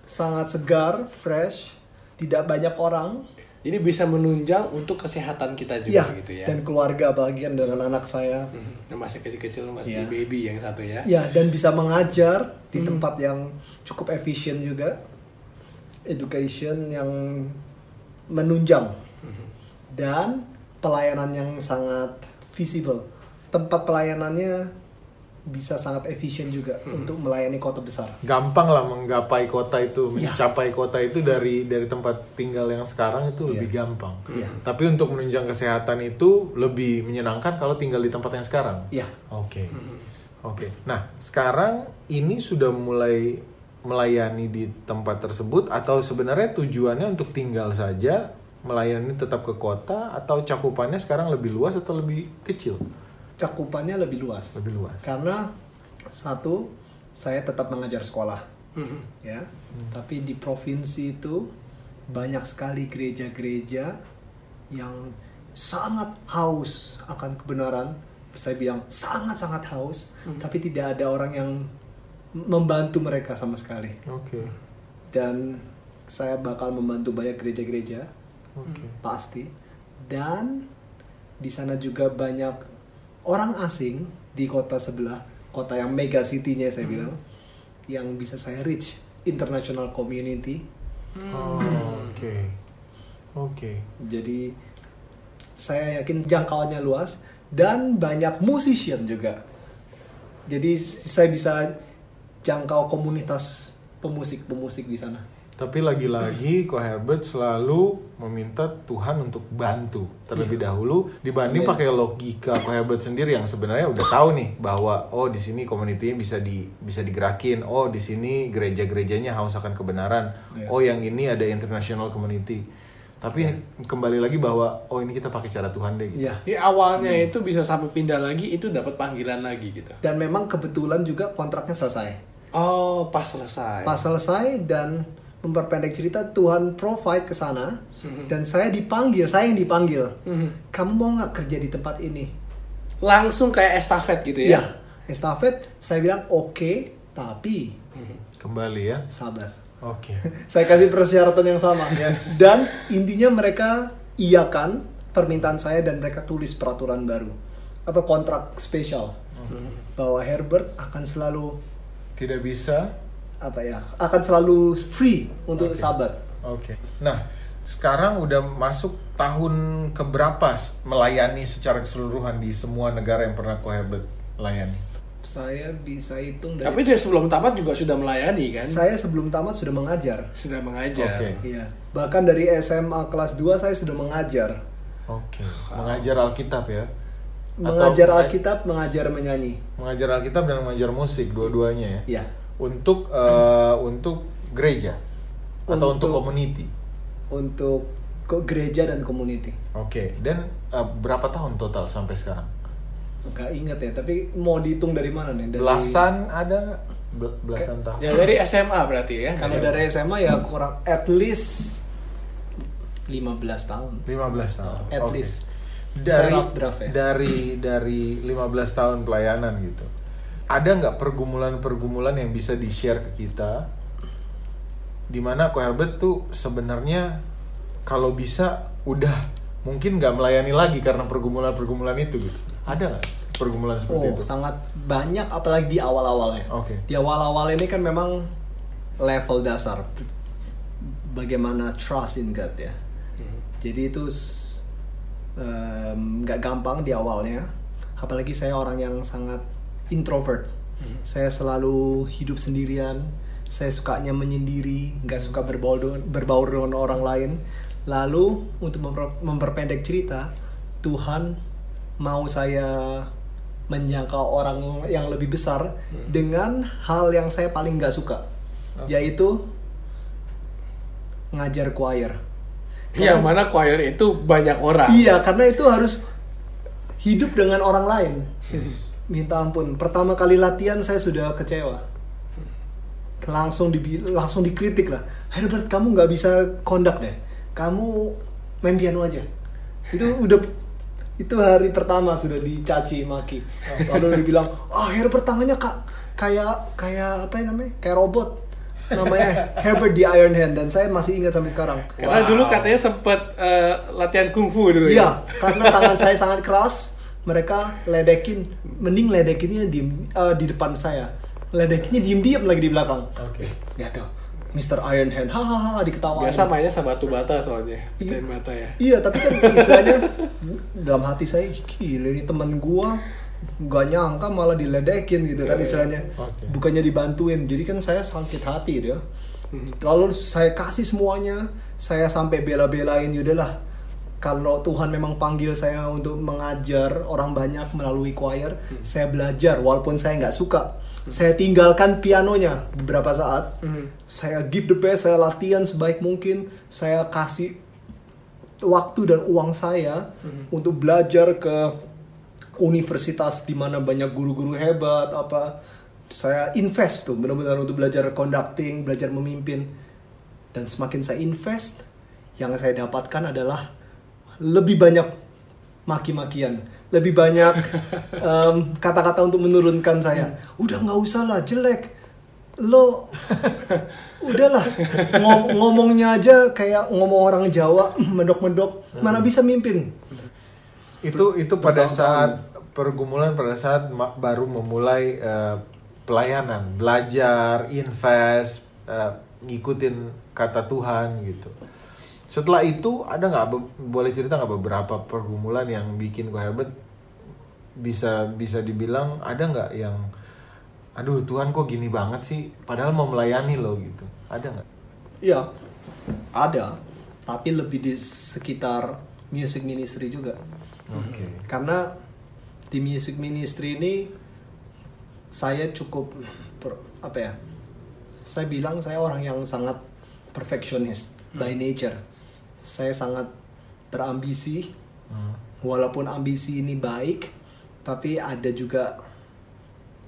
sangat segar fresh. Tidak banyak orang. Ini bisa menunjang untuk kesehatan kita juga ya gitu ya. dan keluarga bagian dengan anak saya. Mhm. Yang masih kecil-kecil masih Iya. baby yang satu ya. ya dan bisa mengajar di tempat yang cukup efisien juga. Education yang menunjang. Dan pelayanan yang sangat visible tempat pelayanannya bisa sangat efisien juga untuk melayani kota besar Gampang lah menggapai kota itu, Iya. mencapai kota itu dari dari tempat tinggal yang sekarang itu lebih gampang. Iya. Tapi untuk menunjang kesehatan itu lebih menyenangkan kalau tinggal di tempat yang sekarang. ya Oke. Oke. Nah, sekarang ini sudah mulai melayani di tempat tersebut atau sebenarnya tujuannya untuk tinggal saja, melayani tetap ke kota atau cakupannya sekarang lebih luas atau lebih kecil? Cakupannya lebih luas Lebih luas. karena satu saya tetap mengajar sekolah Mhm. ya tapi di provinsi itu banyak sekali gereja-gereja yang sangat haus akan kebenaran saya bilang sangat-sangat haus tapi tidak ada orang yang membantu mereka sama sekali Oke. dan saya bakal membantu banyak gereja-gereja Oke. pasti dan di sana juga banyak orang asing di kota sebelah kota yang mega city-nya saya bilang yang bisa saya reach international community. Oh, Oke. Oke. jadi saya yakin jangkauannya luas dan banyak musician juga. Jadi saya bisa jangkau komunitas pemusik-pemusik di sana Tapi lagi-lagi [CLEARS THROAT] Ko Herbert selalu meminta Tuhan untuk bantu terlebih dahulu dibanding Amin. pakai logika Ko Herbert sendiri yang sebenarnya udah tahu nih bahwa oh di sini komunitinya bisa di bisa digerakin, oh di sini gereja-gerejanya haus akan kebenaran, Iya. oh yang ini ada international community. Tapi kembali lagi bahwa oh ini kita pakai cara Tuhan deh gitu. ya Jadi awalnya itu bisa sampai pindah lagi itu dapat panggilan lagi gitu. dan memang kebetulan juga kontraknya selesai Oh, pas selesai. pas selesai dan memperpendek cerita Tuhan provide ke sana dan saya dipanggil saya yang dipanggil. Mhm. kamu mau nggak kerja di tempat ini? Langsung kayak estafet gitu ya. ya estafet saya bilang oke tapi Kembali ya. sabar Oke. [LAUGHS] saya kasih persyaratan yang sama. Dan intinya mereka iakan permintaan saya dan mereka tulis peraturan baru. Apa kontrak spesial? Bahwa Herbert akan selalu Tidak bisa apa ya akan selalu free untuk Oke. sabat Oke. Nah, sekarang udah masuk tahun keberapa melayani secara keseluruhan di semua negara yang pernah Ko Herbert layani? saya bisa hitung dari Tapi dia sebelum tamat juga sudah melayani kan? saya sebelum tamat sudah mengajar Sudah mengajar. Oke. Iya. Bahkan dari SMA kelas 2 saya sudah mengajar. Oke. Mengajar Alkitab ya? Mengajar menga- Alkitab, mengajar menyanyi. Mengajar Alkitab dan mengajar musik dua-duanya ya? Iya. Untuk eh, untuk gereja atau untuk, Untuk- community? Untuk ke gereja dan community. Oke. Dan eh, berapa tahun total sampai sekarang? nggak inget ya tapi mau dihitung dari mana nih dari, Belasan ada? Bel- Belasan tahun. Ya dari SMA berarti ya. kalau dari SMA ya kurang at least 15 tahun 15 tahun. At Oke. least. Dari draft ya. dari dari 15 tahun pelayanan gitu. Ada nggak pergumulan-pergumulan yang bisa di-share ke kita? Di mana Ko Herbert tuh sebenarnya kalau bisa udah mungkin nggak melayani lagi karena pergumulan-pergumulan itu gitu. Ada nggak pergumulan seperti Oh, itu? sangat banyak apalagi di awal-awalnya. Oke. Di awal-awal ini kan memang level dasar bagaimana trust in God ya. Jadi itu nggak gampang di awalnya. Apalagi saya orang yang sangat introvert. Saya selalu hidup sendirian. Saya sukanya menyendiri, nggak suka berbaur dengan, berbaur dengan orang lain. Lalu untuk memper- memperpendek cerita, Tuhan mau saya menjangkau orang yang lebih besar dengan hal yang saya paling nggak suka, yaitu ngajar choir. Yang mana choir itu banyak orang. Iya, karena itu harus hidup dengan orang lain. Minta ampun, pertama kali latihan saya sudah kecewa. Langsung di langsung dikritik lah. Herbert, kamu nggak bisa kondak deh. Kamu main piano aja. Itu udah itu hari pertama sudah dicaci maki. Lalu dibilang, "Ah, Herbert tangannya kak kayak kayak apa ya namanya? Kayak robot." Namanya Herbert the Iron Hand dan saya masih ingat sampai sekarang. Karena Wow. dulu katanya sempat eh, latihan kungfu dulu ya. Iya, karena tangan saya sangat keras, mereka ledekin, mending ledekinnya di eh, di depan saya. Ledekinnya diem-diem lagi di belakang. Oke. Lihat tuh, Mr. Iron Hand, hahaha diketawain. Biasa mainnya sama batu bata soalnya, pecahin bata ya. Iya, tapi kan istilahnya dalam hati saya, gila ini temen gua gak nyangka malah diledekin gitu kan Iya, iya. istilahnya. Bukannya dibantuin. Jadi kan saya sakit hati dia. Lalu saya kasih semuanya, saya sampai bela-belain yaudahlah. Kalau Tuhan memang panggil saya untuk mengajar orang banyak melalui choir, saya belajar walaupun saya nggak suka. Saya tinggalkan pianonya beberapa saat. Hmm. Saya give the best, saya latihan sebaik mungkin, saya kasih waktu dan uang saya untuk belajar ke universitas di mana banyak guru-guru hebat apa saya invest tuh benar-benar untuk belajar conducting belajar memimpin dan semakin saya invest yang saya dapatkan adalah lebih banyak maki-makian lebih banyak [LAUGHS] em, kata-kata untuk menurunkan saya. Udah nggak usah lah jelek. Lo udahlah. Ngom- ngomongnya aja kayak ngomong orang Jawa [CLEARS THROAT] mendok-mendok mana bisa mimpin? Itu itu pada saat pergumulan pada saat baru memulai eh, pelayanan belajar invest eh, ngikutin kata Tuhan gitu setelah itu ada nggak boleh cerita nggak beberapa pergumulan yang bikin Ko Herbert bisa bisa dibilang ada nggak yang aduh Tuhan kok gini banget sih padahal mau melayani lo gitu ada nggak Iya, ada. Tapi lebih di sekitar music ministry juga. oke Karena di music ministry ini saya cukup per- apa ya? Saya bilang saya orang yang sangat perfectionist by nature. Saya sangat berambisi. Hmm. Walaupun ambisi ini baik, tapi ada juga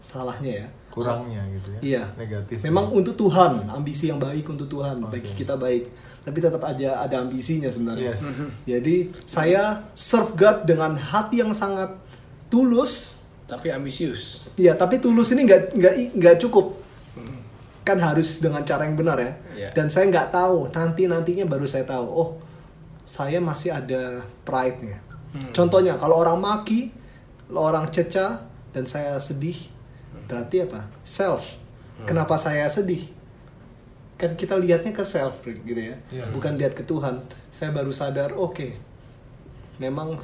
salahnya ya. kurangnya gitu ya Iya. negatif Memang untuk Tuhan, ambisi yang baik untuk Tuhan, Oke. bagi kita baik. Tapi tetap aja ada ambisinya sebenarnya. Yes. [LAUGHS] Jadi saya serve God dengan hati yang sangat tulus. Tapi ambisius. Iya, tapi tulus ini nggak nggak nggak cukup. Kan harus dengan cara yang benar ya. Iya. Dan saya nggak tahu nanti nantinya baru saya tahu. Oh, saya masih ada pride-nya. Contohnya kalau orang maki, orang ceca, dan saya sedih, berarti apa? Self. Kenapa saya sedih? Kan kita lihatnya ke self gitu ya, Iya. bukan lihat ke Tuhan. Saya baru sadar, oke, memang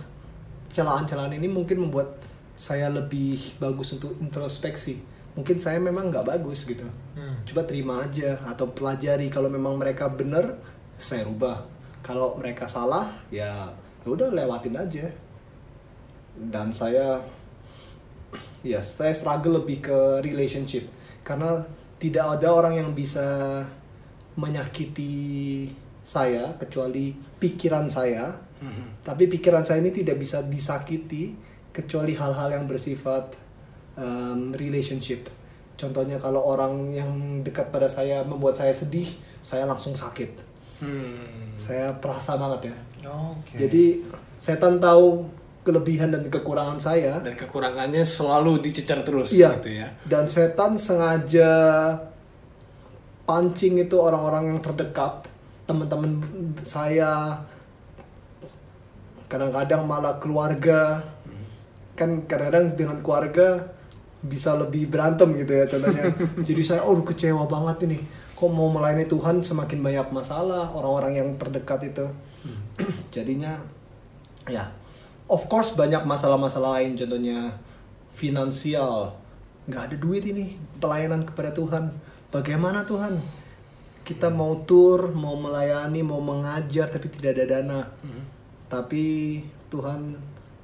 celaan-celaan ini mungkin membuat saya lebih bagus untuk introspeksi. Mungkin saya memang nggak bagus gitu. Hmm. Coba terima aja atau pelajari kalau memang mereka benar, saya rubah. Kalau mereka salah, ya ya udah lewatin aja. Dan saya ya saya struggle lebih ke relationship karena tidak ada orang yang bisa menyakiti saya kecuali pikiran saya Mhm. tapi pikiran saya ini tidak bisa disakiti kecuali hal-hal yang bersifat um, relationship. Contohnya kalau orang yang dekat pada saya membuat saya sedih, saya langsung sakit. Hmm. Saya perasa banget ya. Oke. Jadi setan tahu kelebihan dan kekurangan saya. Dan kekurangannya selalu dicecar terus Iya. gitu ya. Dan setan sengaja pancing itu orang-orang yang terdekat, teman-teman saya, kadang-kadang malah keluarga. Kan kadang-kadang dengan keluarga bisa lebih berantem gitu ya contohnya. [LAUGHS] Jadi saya oh kecewa banget ini. Kok mau melayani Tuhan semakin banyak masalah orang-orang yang terdekat itu. [CLEARS THROAT] Jadinya ya of course banyak masalah-masalah lain contohnya finansial nggak ada duit ini pelayanan kepada Tuhan bagaimana Tuhan kita mau tour mau melayani mau mengajar tapi tidak ada dana tapi Tuhan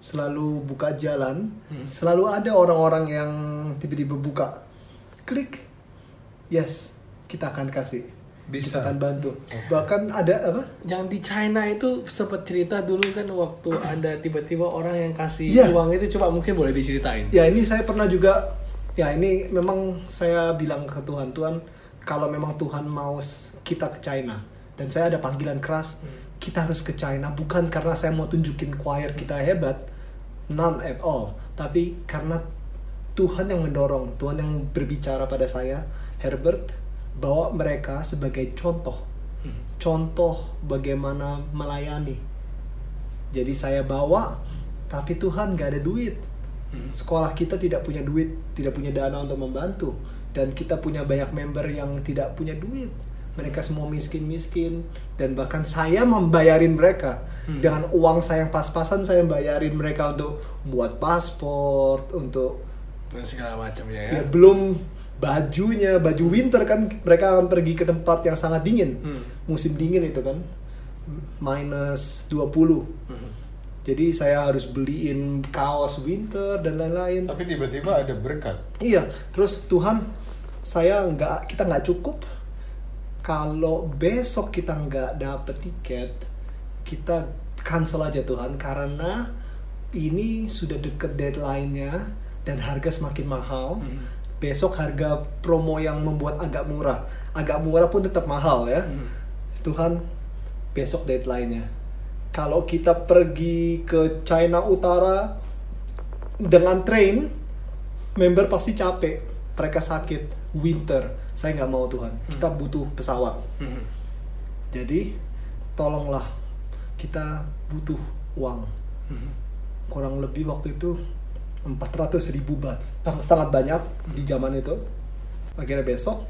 selalu buka jalan selalu ada orang-orang yang tiba-tiba buka. Klik. Yes kita akan kasih. Bisa. kita akan bantu. Bahkan ada apa? Yang di China itu sempat cerita dulu kan waktu ada tiba-tiba orang yang kasih Iya. uang itu coba mungkin boleh diceritain. Ya ini saya pernah juga ya ini memang saya bilang ke Tuhan Tuhan kalau memang Tuhan mau kita ke China. Dan saya ada panggilan keras kita harus ke China bukan karena saya mau tunjukin choir kita hebat none at all. Tapi karena Tuhan yang mendorong Tuhan yang berbicara pada saya Herbert bawa mereka sebagai contoh. Contoh bagaimana melayani. Jadi saya bawa tapi Tuhan gak ada duit. Sekolah kita tidak punya duit, tidak punya dana untuk membantu, dan kita punya banyak member yang tidak punya duit. Mereka semua miskin-miskin, dan bahkan saya membayarin mereka dengan uang saya yang pas-pasan. Saya bayarin mereka untuk buat paspor, untuk Dan segala macamnya ya. ya belum bajunya, baju winter kan mereka akan pergi ke tempat yang sangat dingin, Hmm. musim dingin itu kan minus 20 Hmm. jadi saya harus beliin kaos winter dan lain-lain. Tapi tiba-tiba ada berkat. Iya, terus Tuhan, saya nggak, kita nggak cukup. Kalau besok kita nggak dapet tiket, kita cancel aja Tuhan karena ini sudah deket deadline-nya dan harga semakin mahal. Hmm. Besok harga promo yang membuat agak murah, agak murah pun tetap mahal ya. Hmm. Tuhan, besok deadline-nya. Kalau kita pergi ke China Utara dengan train, member pasti capek. Mereka sakit, winter. Saya nggak mau Tuhan. Kita butuh pesawat. Hmm. Jadi, tolonglah kita butuh uang. Hmm. Kurang lebih waktu itu 400 ribu baht. Sangat, banyak di zaman itu. Akhirnya besok,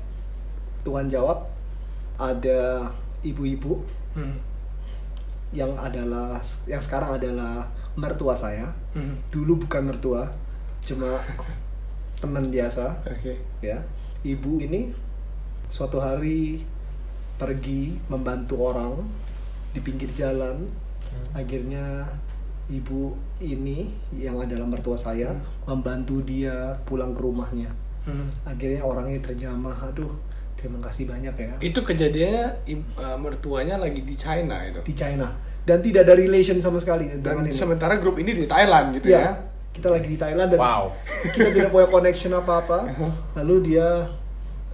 Tuhan jawab, ada ibu-ibu Hmm. yang adalah yang sekarang adalah mertua saya. Hmm. Dulu bukan mertua, cuma teman biasa, Oke. ya. Ibu ini suatu hari pergi membantu orang di pinggir jalan. Akhirnya ibu ini yang adalah mertua saya membantu dia pulang ke rumahnya. Hmm. Akhirnya orang ini terjamah, aduh, terima kasih banyak ya. Itu kejadiannya uh, mertuanya lagi di China itu. Di China dan tidak ada relation sama sekali Dan dengan ini. sementara grup ini di Thailand gitu ya, ya. Kita lagi di Thailand dan Wow. [LAUGHS] kita tidak punya connection apa-apa. [LAUGHS] Lalu dia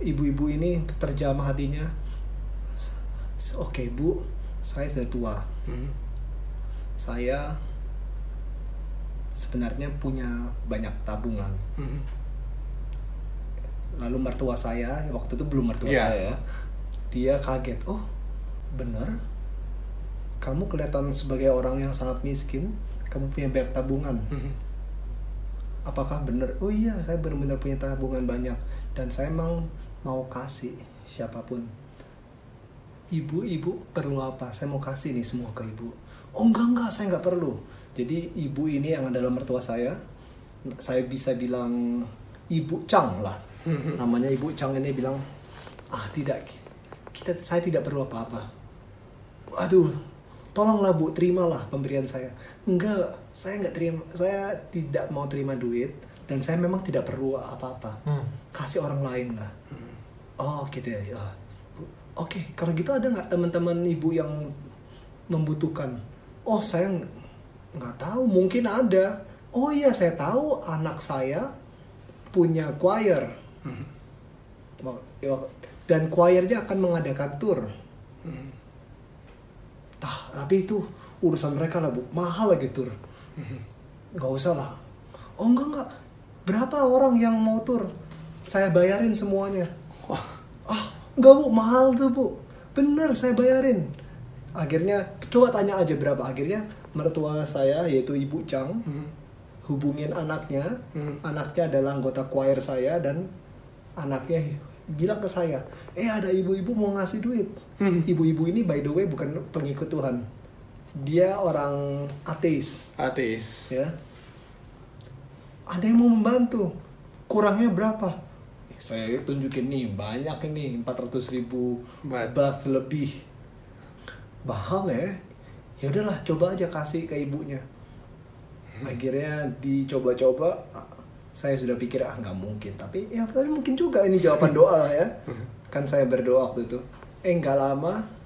ibu-ibu ini terjamah hatinya. Oke bu, saya sudah tua. Hmm. Saya sebenarnya punya banyak tabungan. Hmm. Lalu mertua saya, waktu itu belum mertua Iya. saya ya, dia kaget. Oh, benar? Kamu kelihatan sebagai orang yang sangat miskin. Kamu punya banyak tabungan. Hmm. Apakah benar oh iya saya benar-benar punya tabungan banyak. Dan saya emang mau kasih siapa pun. Ibu-ibu perlu apa? Saya mau kasih nih semua ke ibu. Oh enggak enggak saya nggak perlu. Jadi ibu ini yang adalah mertua saya saya bisa bilang ibu Chang lah. Namanya ibu Chang ini bilang ah tidak kita saya tidak perlu apa-apa. Waduh, tolonglah bu, terimalah pemberian saya. Enggak, saya nggak terima, saya tidak mau terima duit dan saya memang tidak perlu apa-apa. Hmm. Kasih orang lain lah. Oh gitu ya. Bu, Oke, kalau gitu ada nggak teman-teman ibu yang membutuhkan? Oh saya ng- nggak tahu, mungkin ada. oh iya saya tahu anak saya punya choir Hmm. dan choirnya akan mengadakan tour Hmm. Tapi itu urusan mereka lah bu, mahal lagi tur. Nggak usah lah. Oh enggak enggak, berapa orang yang mau tur? Saya bayarin semuanya. Ah, enggak bu, mahal tuh bu. Bener, saya bayarin. Akhirnya, coba tanya aja berapa. Akhirnya, mertua saya, yaitu Ibu Chang, Hmm. hubungin anaknya. Hmm. Anaknya adalah anggota choir saya dan anaknya bilang ke saya, eh ada ibu-ibu mau ngasih duit. Hmm. Ibu-ibu ini by the way bukan pengikut Tuhan. Dia orang ateis, Ateis. ya. Ada yang mau membantu. Kurangnya berapa? Eh, Saya tunjukin nih banyak ini 400 ribu lebih. Mahal ya. Ya udahlah coba aja kasih ke ibunya. Akhirnya dicoba-coba saya sudah pikir ah nggak mungkin. Tapi ya tapi mungkin juga ini jawaban doa ya. [LAUGHS] Kan saya berdoa waktu itu. Eh nggak lama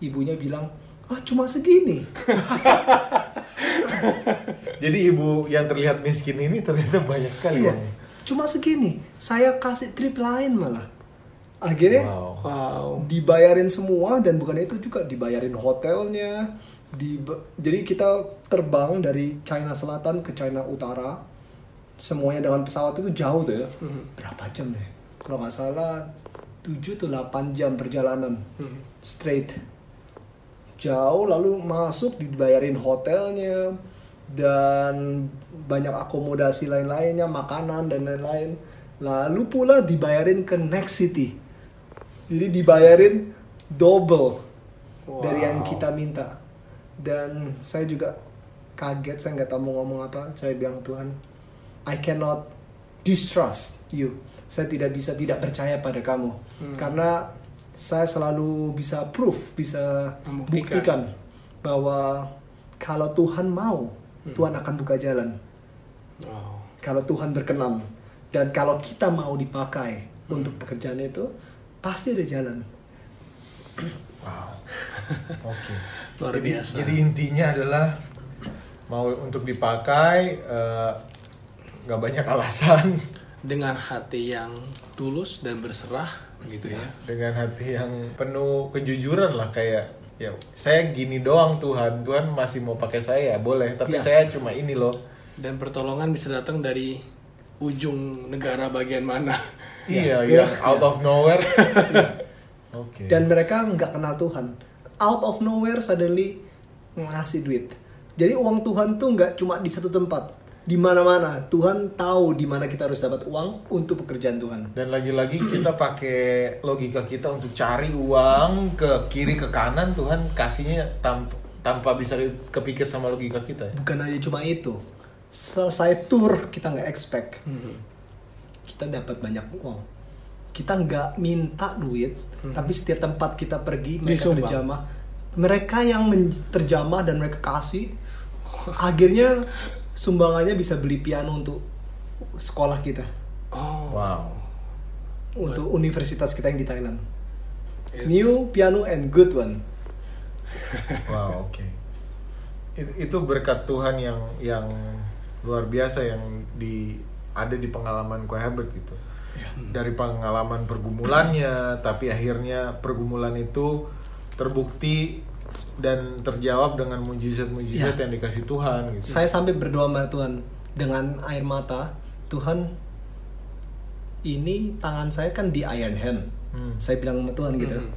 ibunya bilang ah cuma segini [LAUGHS] Jadi ibu yang terlihat miskin ini ternyata banyak sekali iya. uangnya. cuma segini saya kasih trip lain malah. Akhirnya Wow. Wow. dibayarin semua dan bukan itu juga dibayarin hotelnya di jadi kita terbang dari China Selatan ke China Utara semuanya dengan pesawat itu jauh tuh ya. Mhm. berapa jam deh? Kalau nggak salah 7 atau 8 jam perjalanan. Mhm. straight. Jauh lalu masuk dibayarin hotelnya dan banyak akomodasi lain-lainnya makanan dan lain-lain. Lalu pula dibayarin ke next city. Jadi dibayarin double dari yang Wow. kita minta. Dan saya juga kaget saya nggak tahu mau ngomong apa. Saya bilang Tuhan I cannot distrust you saya tidak bisa tidak percaya pada kamu Hmm. karena saya selalu bisa proof bisa Membuktikan. buktikan bahwa kalau Tuhan mau Hmm. Tuhan akan buka jalan Wow. kalau Tuhan berkenan dan kalau kita mau dipakai Hmm. untuk pekerjaan itu pasti ada jalan Wow. [LAUGHS] Oke. Luar jadi, biasa. jadi intinya adalah mau untuk dipakai eh, nggak banyak alasan. Dengan hati yang tulus dan berserah gitu ya. dengan hati yang penuh kejujuran lah kayak ya saya gini doang Tuhan. Tuhan masih mau pakai saya boleh. Tapi Ya. saya cuma ini loh. Dan pertolongan bisa datang dari ujung negara bagian mana. [LAUGHS] iya Ya. yang out of nowhere. [LAUGHS] Oke. Dan mereka nggak kenal Tuhan. Out of nowhere suddenly ngasih duit. Jadi uang Tuhan tuh nggak cuma di satu tempat di mana-mana. Tuhan tahu di mana kita harus dapat uang untuk pekerjaan Tuhan. Dan lagi-lagi kita pakai logika kita untuk cari uang ke kiri ke kanan Tuhan kasihnya tanpa tanpa bisa kepikir sama logika kita ya. bukan aja cuma itu. Selesai tour kita nggak expect. Mhm. kita dapat banyak uang. Kita nggak minta duit tapi setiap tempat kita pergi mereka terjamah. Mereka yang terjamah dan mereka kasih akhirnya sumbangannya bisa beli piano untuk sekolah kita. Oh. wow. Untuk universitas kita yang di Thailand. Yes. new piano and good one. [LAUGHS] Wow oke. It- itu berkat Tuhan yang yang luar biasa yang di ada di pengalaman Ko Herbert gitu. Dari pengalaman pergumulannya tapi akhirnya pergumulan itu terbukti dan terjawab dengan mujizat-mujizat Ya. yang dikasih Tuhan gitu saya sampai berdoa sama Tuhan dengan air mata Tuhan ini tangan saya kan di iron hand Hmm. saya bilang sama Tuhan gitu Hmm.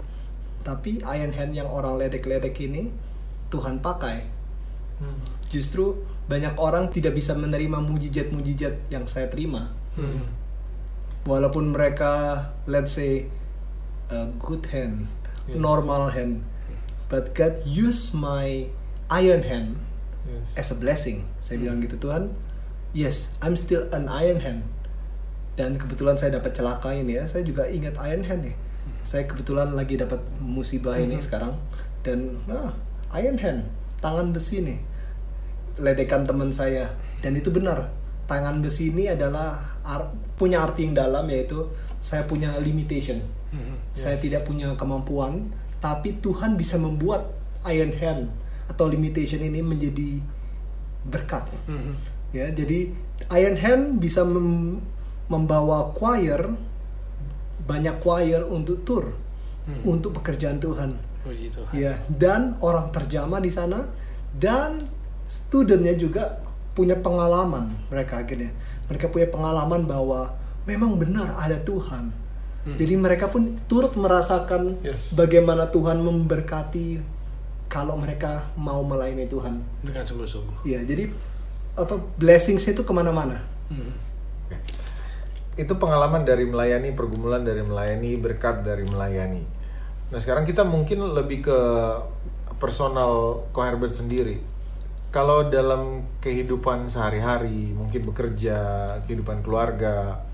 tapi iron hand yang orang ledek-ledek ini Tuhan pakai Hmm. justru banyak orang tidak bisa menerima mujizat-mujizat yang saya terima Hmm. walaupun mereka let's say a good hand Yes. normal hand but God use my iron hand Yes. as a blessing. Saya bilang gitu Tuhan, yes, I'm still an iron hand. Dan kebetulan saya dapat celaka ini ya, saya juga ingat iron hand nih. Saya kebetulan lagi dapat musibah ini sekarang dan ah, iron hand, tangan besi nih. Ledekan teman saya dan itu benar. Tangan besi ini adalah ar- punya arti yang dalam yaitu saya punya limitation. Mhm. Saya Yes. tidak punya kemampuan, tapi Tuhan bisa membuat iron hand atau limitation ini menjadi berkat. Mhm. Ya, jadi Iron Hand bisa mem- membawa choir banyak choir untuk tour untuk pekerjaan Tuhan. Puji Tuhan. Ya, dan orang terjamah di sana dan studentnya juga punya pengalaman mereka akhirnya. Mereka punya pengalaman bahwa memang benar ada Tuhan. Jadi mereka pun turut merasakan Yes. bagaimana Tuhan memberkati kalau mereka mau melayani Tuhan. Dengan sungguh-sungguh. Ya, jadi apa blessings itu ke mana-mana. Hmm. itu pengalaman dari melayani, pergumulan dari melayani, berkat dari melayani. Nah sekarang kita mungkin lebih ke personal Ko Herbert sendiri. Kalau dalam kehidupan sehari-hari, mungkin bekerja, kehidupan keluarga,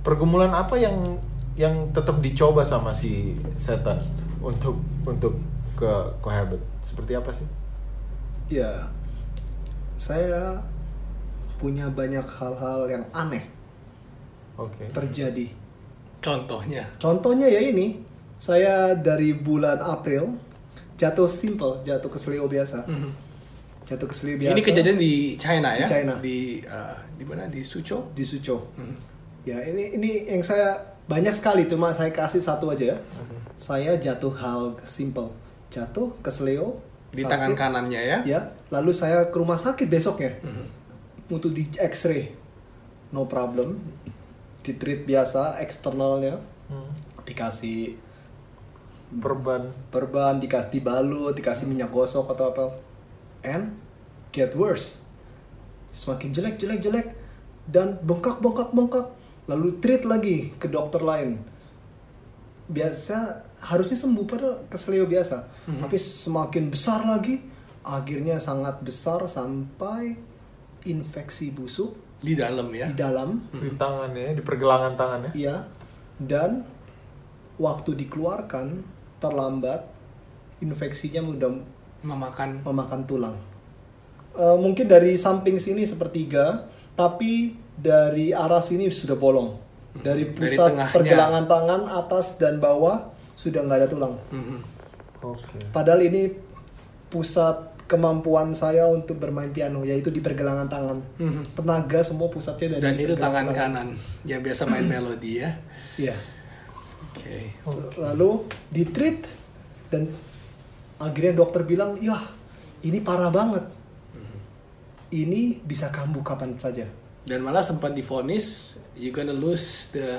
pergumulan apa yang yang tetap dicoba sama si setan untuk untuk ke Herbert? Seperti apa sih? Ya, saya punya banyak hal-hal yang aneh Oke. terjadi. Contohnya. Contohnya ya ini, saya dari bulan April jatuh simple, jatuh keselio biasa. Mhm. Jatuh keselio biasa. Ini kejadian di China ya? Di China. Di uh, di mana? Di Suzhou. di Suzhou. Mhm. Ya, ini ini yang saya banyak sekali cuma saya kasih satu aja ya. Saya jatuh hal simple, jatuh keselio Di sakit, tangan kanannya ya? Ya, lalu saya ke rumah sakit besoknya Mhm. untuk di X-ray. No problem. Di treat biasa eksternalnya Hmm. dikasih Perban. perban, dikasih dibalut, dikasih minyak gosok atau apa. And get worse. Semakin jelek, jelek, jelek dan bengkak, bengkak, bengkak. Lalu treat lagi ke dokter lain. Biasa harusnya sembuh pada keselio biasa, tapi semakin besar lagi, akhirnya sangat besar sampai infeksi busuk Di dalam ya? di dalam Di tangannya, di pergelangan tangannya. Iya. Dan waktu dikeluarkan terlambat, infeksinya mudah Memakan. memakan tulang. Eh, mungkin dari samping sini sepertiga, tapi dari arah sini sudah bolong. Dari Dari pusat tengahnya. pergelangan tangan atas dan bawah sudah nggak ada tulang. Mhm. Oke. Padahal ini pusat kemampuan saya untuk bermain piano, yaitu di pergelangan tangan. Mhm. Tenaga semua pusatnya dari Dan itu pergelangan tangan kanan yang biasa main [CLEARS THROAT] melodi ya. Iya. Oke. lalu di treat dan akhirnya dokter bilang ya ini parah banget ini bisa kambuh kapan saja Dan malah sempat difonis you gonna lose the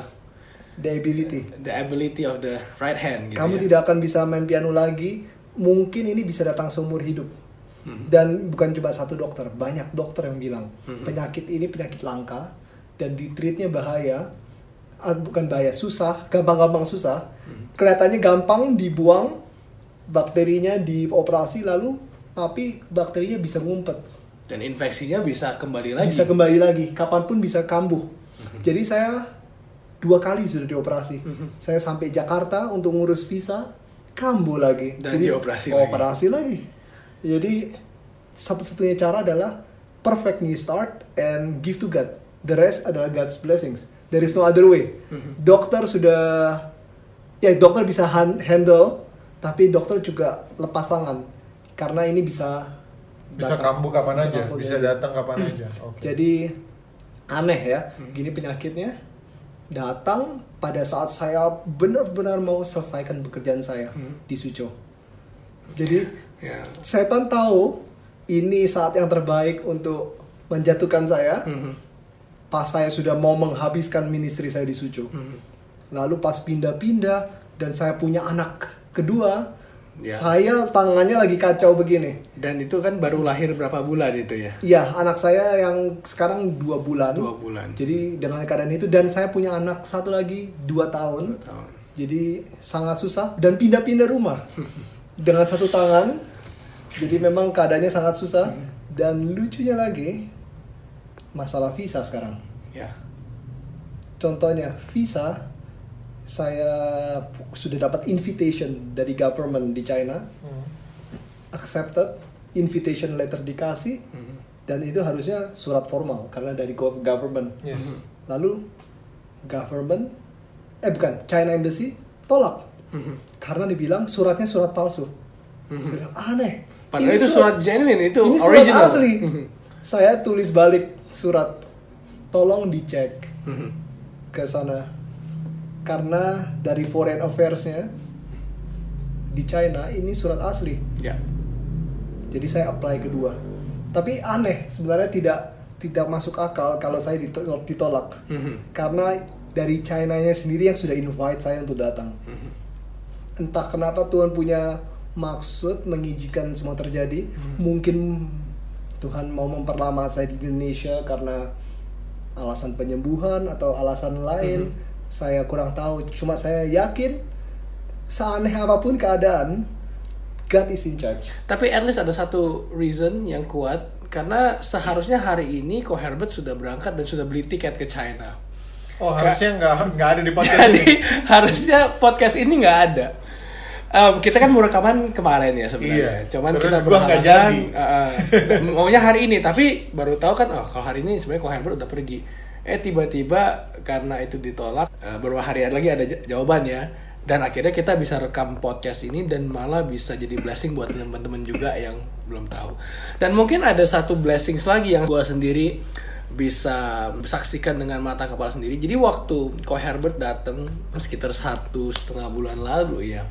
the ability. the ability of the right hand gitu kamu ya. tidak akan bisa main piano lagi. Mungkin ini bisa datang seumur hidup. Dan bukan cuma satu dokter banyak dokter yang bilang penyakit ini penyakit langka dan di treatnya bahaya. Ah, bukan bahaya susah gampang-gampang susah. Kelihatannya gampang dibuang bakterinya dioperasi lalu tapi bakterinya bisa ngumpet Dan infeksinya bisa kembali lagi. bisa kembali lagi. Kapan pun bisa kambuh. Jadi saya dua kali sudah dioperasi. Saya sampai Jakarta untuk ngurus visa kambuh lagi. Dan dioperasi lagi. operasi lagi. Jadi satu-satunya cara adalah perfect new start and give to God. The rest adalah God's blessings. There is no other way. Dokter sudah ya dokter bisa han- handle tapi dokter juga lepas tangan. Karena ini bisa Bisa datang. kambuh kapan Bisa aja, kambuh bisa aja. datang kapan aja. [CLEARS THROAT] Oke. Jadi aneh ya, gini penyakitnya datang pada saat saya benar-benar mau selesaikan pekerjaan saya di Suzhou. Jadi [LAUGHS] Ya. setan tahu ini saat yang terbaik untuk menjatuhkan saya. Mhm. Pas saya sudah mau menghabiskan ministry saya di Suzhou. Mhm. Lalu pas pindah-pindah dan saya punya anak kedua, Ya. saya tangannya lagi kacau begini. Dan itu kan baru lahir berapa bulan itu ya? Iya, anak saya yang sekarang dua bulan. Dua bulan. Jadi dengan keadaan itu dan saya punya anak satu lagi dua tahun. Dua tahun. Jadi sangat susah dan pindah-pindah rumah [LAUGHS] dengan satu tangan. Jadi memang keadaannya sangat susah dan lucunya lagi masalah visa sekarang. Ya. Contohnya visa saya sudah dapat invitation dari government di China, Hmm. accepted, invitation letter dikasih Mhm. dan itu harusnya surat formal karena dari gov- government. Yes. Lalu government eh bukan China embassy tolak Mhm. karena dibilang suratnya surat palsu. Saya bilang, aneh. Padahal Ini itu surat genuine, itu ini original. surat asli. Mhm. saya tulis balik surat tolong dicek Mhm. ke sana karena dari foreign affairs-nya di China ini surat asli Ya. jadi saya apply kedua tapi aneh sebenarnya tidak tidak masuk akal kalau saya ditolak, ditolak. Mhm. karena dari China-nya sendiri yang sudah invite saya untuk datang Mhm. entah kenapa Tuhan punya maksud mengizinkan semua terjadi mungkin Tuhan mau memperlama saya di Indonesia karena alasan penyembuhan atau alasan lain saya kurang tahu cuma saya yakin seaneh apa pun keadaan God is in charge Tapi at least ada satu reason yang kuat karena seharusnya hari ini Ko Herbert sudah berangkat dan sudah beli tiket ke China. Oh harusnya nggak nggak ada di podcast Jadi ini. harusnya podcast ini nggak ada. Em, kita kan mau rekaman kemarin ya sebenarnya. Iya. Cuman Terus kita eh, eh, maunya hari ini tapi baru tahu kan oh kalau hari ini sebenarnya Ko Herbert udah pergi. Eh tiba-tiba karena itu ditolak eh, beberapa hari lagi ada jawabannya dan akhirnya kita bisa rekam podcast ini dan malah bisa jadi blessing buat teman-teman juga yang belum tahu. Dan mungkin ada satu blessings lagi yang gua sendiri bisa saksikan dengan mata kepala sendiri. Jadi waktu Ko Herbert datang sekitar satu setengah bulan lalu ya,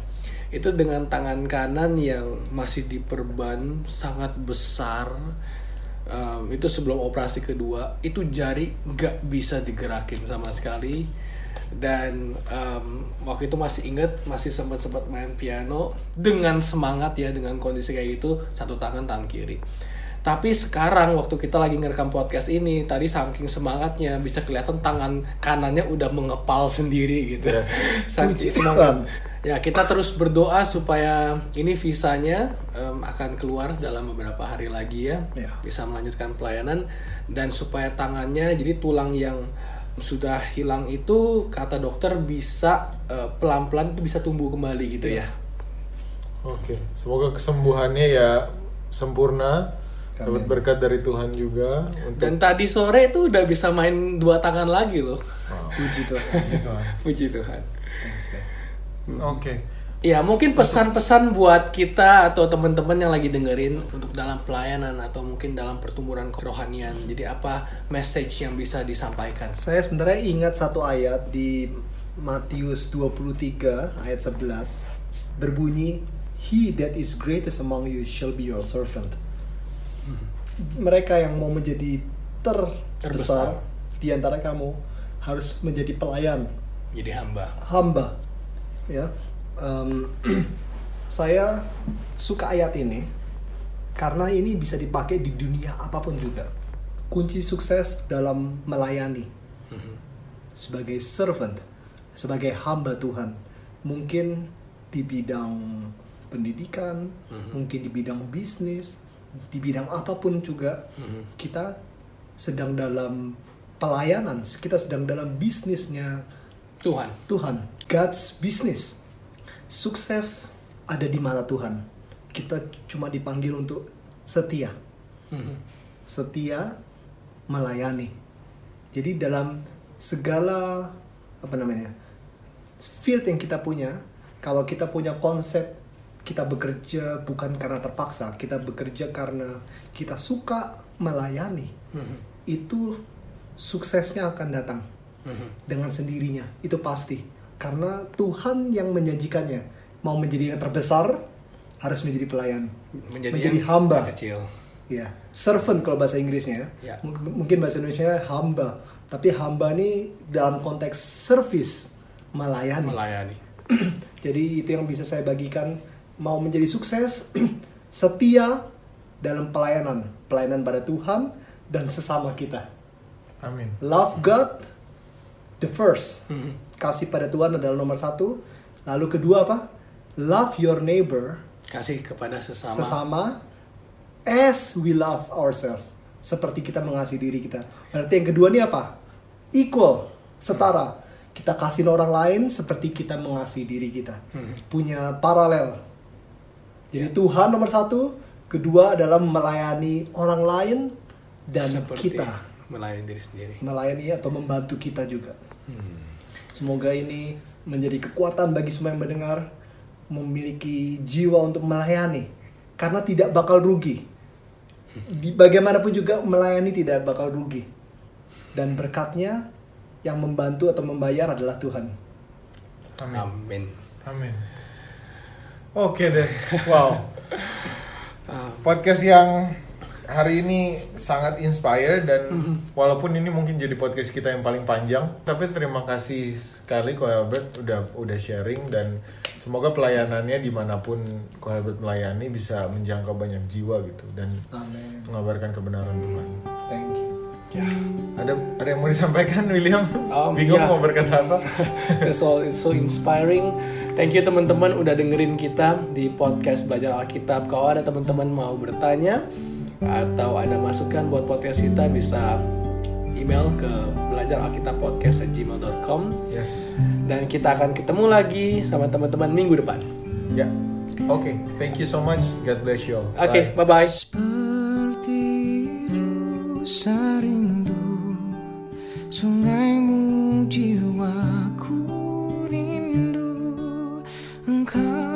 itu dengan tangan kanan yang masih diperban sangat besar. Em, itu sebelum operasi kedua, itu jari nggak bisa digerakin sama sekali. Dan em, waktu itu masih ingat masih sempat sempat main piano dengan semangat ya dengan kondisi kayak gitu satu tangan tangan kiri. Tapi sekarang waktu kita lagi ngerekam podcast ini, tadi saking semangatnya bisa kelihatan tangan kanannya udah mengepal sendiri gitu. Yes. [LAUGHS] Saking Puji semangat. Ya kita terus berdoa supaya ini visanya em, akan keluar dalam beberapa hari lagi ya, Ya. bisa melanjutkan pelayanan dan supaya tangannya jadi tulang yang sudah hilang itu kata dokter bisa eh, pelan-pelan itu bisa tumbuh kembali gitu ya. Oke, semoga kesembuhannya ya sempurna. Dapat berkat dari Tuhan juga untuk Dan tadi sore itu udah bisa main dua tangan lagi loh. Wow, puji Tuhan puji Tuhan. Puji Tuhan. Oke. Ya mungkin pesan-pesan buat kita atau teman-teman yang lagi dengerin untuk dalam pelayanan atau mungkin dalam pertumbuhan kerohanian. Jadi apa message yang bisa disampaikan? Saya sebenarnya ingat satu ayat di Matius 23 ayat 11 berbunyi He that is greatest among you shall be your servant. Mereka yang mau menjadi terbesar Terbesar. di antara kamu harus menjadi pelayan, Jadi hamba. hamba. Ya. Em, [CLEARS THROAT] saya suka ayat ini karena ini bisa dipakai di dunia apa pun juga. Kunci sukses dalam melayani sebagai servant, sebagai hamba Tuhan. Mungkin di bidang pendidikan, mungkin di bidang bisnis, di bidang apa pun juga kita sedang dalam pelayanan, kita sedang dalam bisnisnya Tuhan. Tuhan, God's business. Sukses ada di mata Tuhan. Kita cuma dipanggil untuk setia, Mhm. setia melayani. Jadi dalam segala apa namanya field yang kita punya, kalau kita punya konsep kita bekerja bukan karena terpaksa, kita bekerja karena kita suka melayani, Mhm. itu suksesnya akan datang Mhm. dengan sendirinya itu pasti karena Tuhan yang menjanjikannya mau menjadi yang terbesar harus menjadi pelayan Menjadi, Menjadi hamba. kecil. ya servant kalau bahasa Inggrisnya Ya. Mung- mungkin bahasa Indonesia hamba tapi hamba ini dalam konteks service melayani Melayani. [CLEARS THROAT] jadi itu yang bisa saya bagikan mau menjadi sukses [CLEARS THROAT] setia dalam pelayanan pelayanan pada Tuhan dan sesama kita Amin. love God the first Mhm. Kasih pada Tuhan adalah nomor satu lalu kedua apa love your neighbor Kasih kepada sesama. sesama as we love ourselves seperti kita mengasihi diri kita berarti yang kedua ini apa equal setara kita kasih orang lain seperti kita mengasihi diri kita Hmm. punya paralel jadi Tuhan nomor satu kedua adalah melayani orang lain dan Seperti kita melayani diri sendiri. melayani atau membantu kita juga. Hmm. Semoga ini menjadi kekuatan bagi semua yang mendengar memiliki jiwa untuk melayani karena tidak bakal rugi. di bagaimanapun juga melayani tidak bakal rugi. Dan berkatnya yang membantu atau membayar adalah Tuhan. Amin. Amin. Amin. Oke deh. [LAUGHS] Wow. Ah, Podcast yang hari ini sangat inspire dan walaupun ini mungkin jadi podcast kita yang paling panjang, tapi terima kasih sekali Ko Albert udah udah sharing dan semoga pelayanannya di mana pun Ko Albert melayani bisa menjangkau banyak jiwa gitu dan Amin. mengabarkan kebenaran Tuhan. Thank you. ya. Ada ada yang mau disampaikan William? Um, Bingung ya. mau berkata apa? [LAUGHS] That's all. It's so inspiring. Thank you teman-teman udah dengerin kita di podcast Belajar Alkitab. Kalau ada teman-teman mau bertanya atau ada masukan buat podcast kita bisa email ke belajaralkitabpodcast@gmail.com Yes. dan kita akan ketemu lagi sama teman-teman minggu depan. Ya. Oke, thank you so much. God bless you all. Oke, bye-bye. Seperti rusa rindu Sungaimu jiwaku rindu Engkau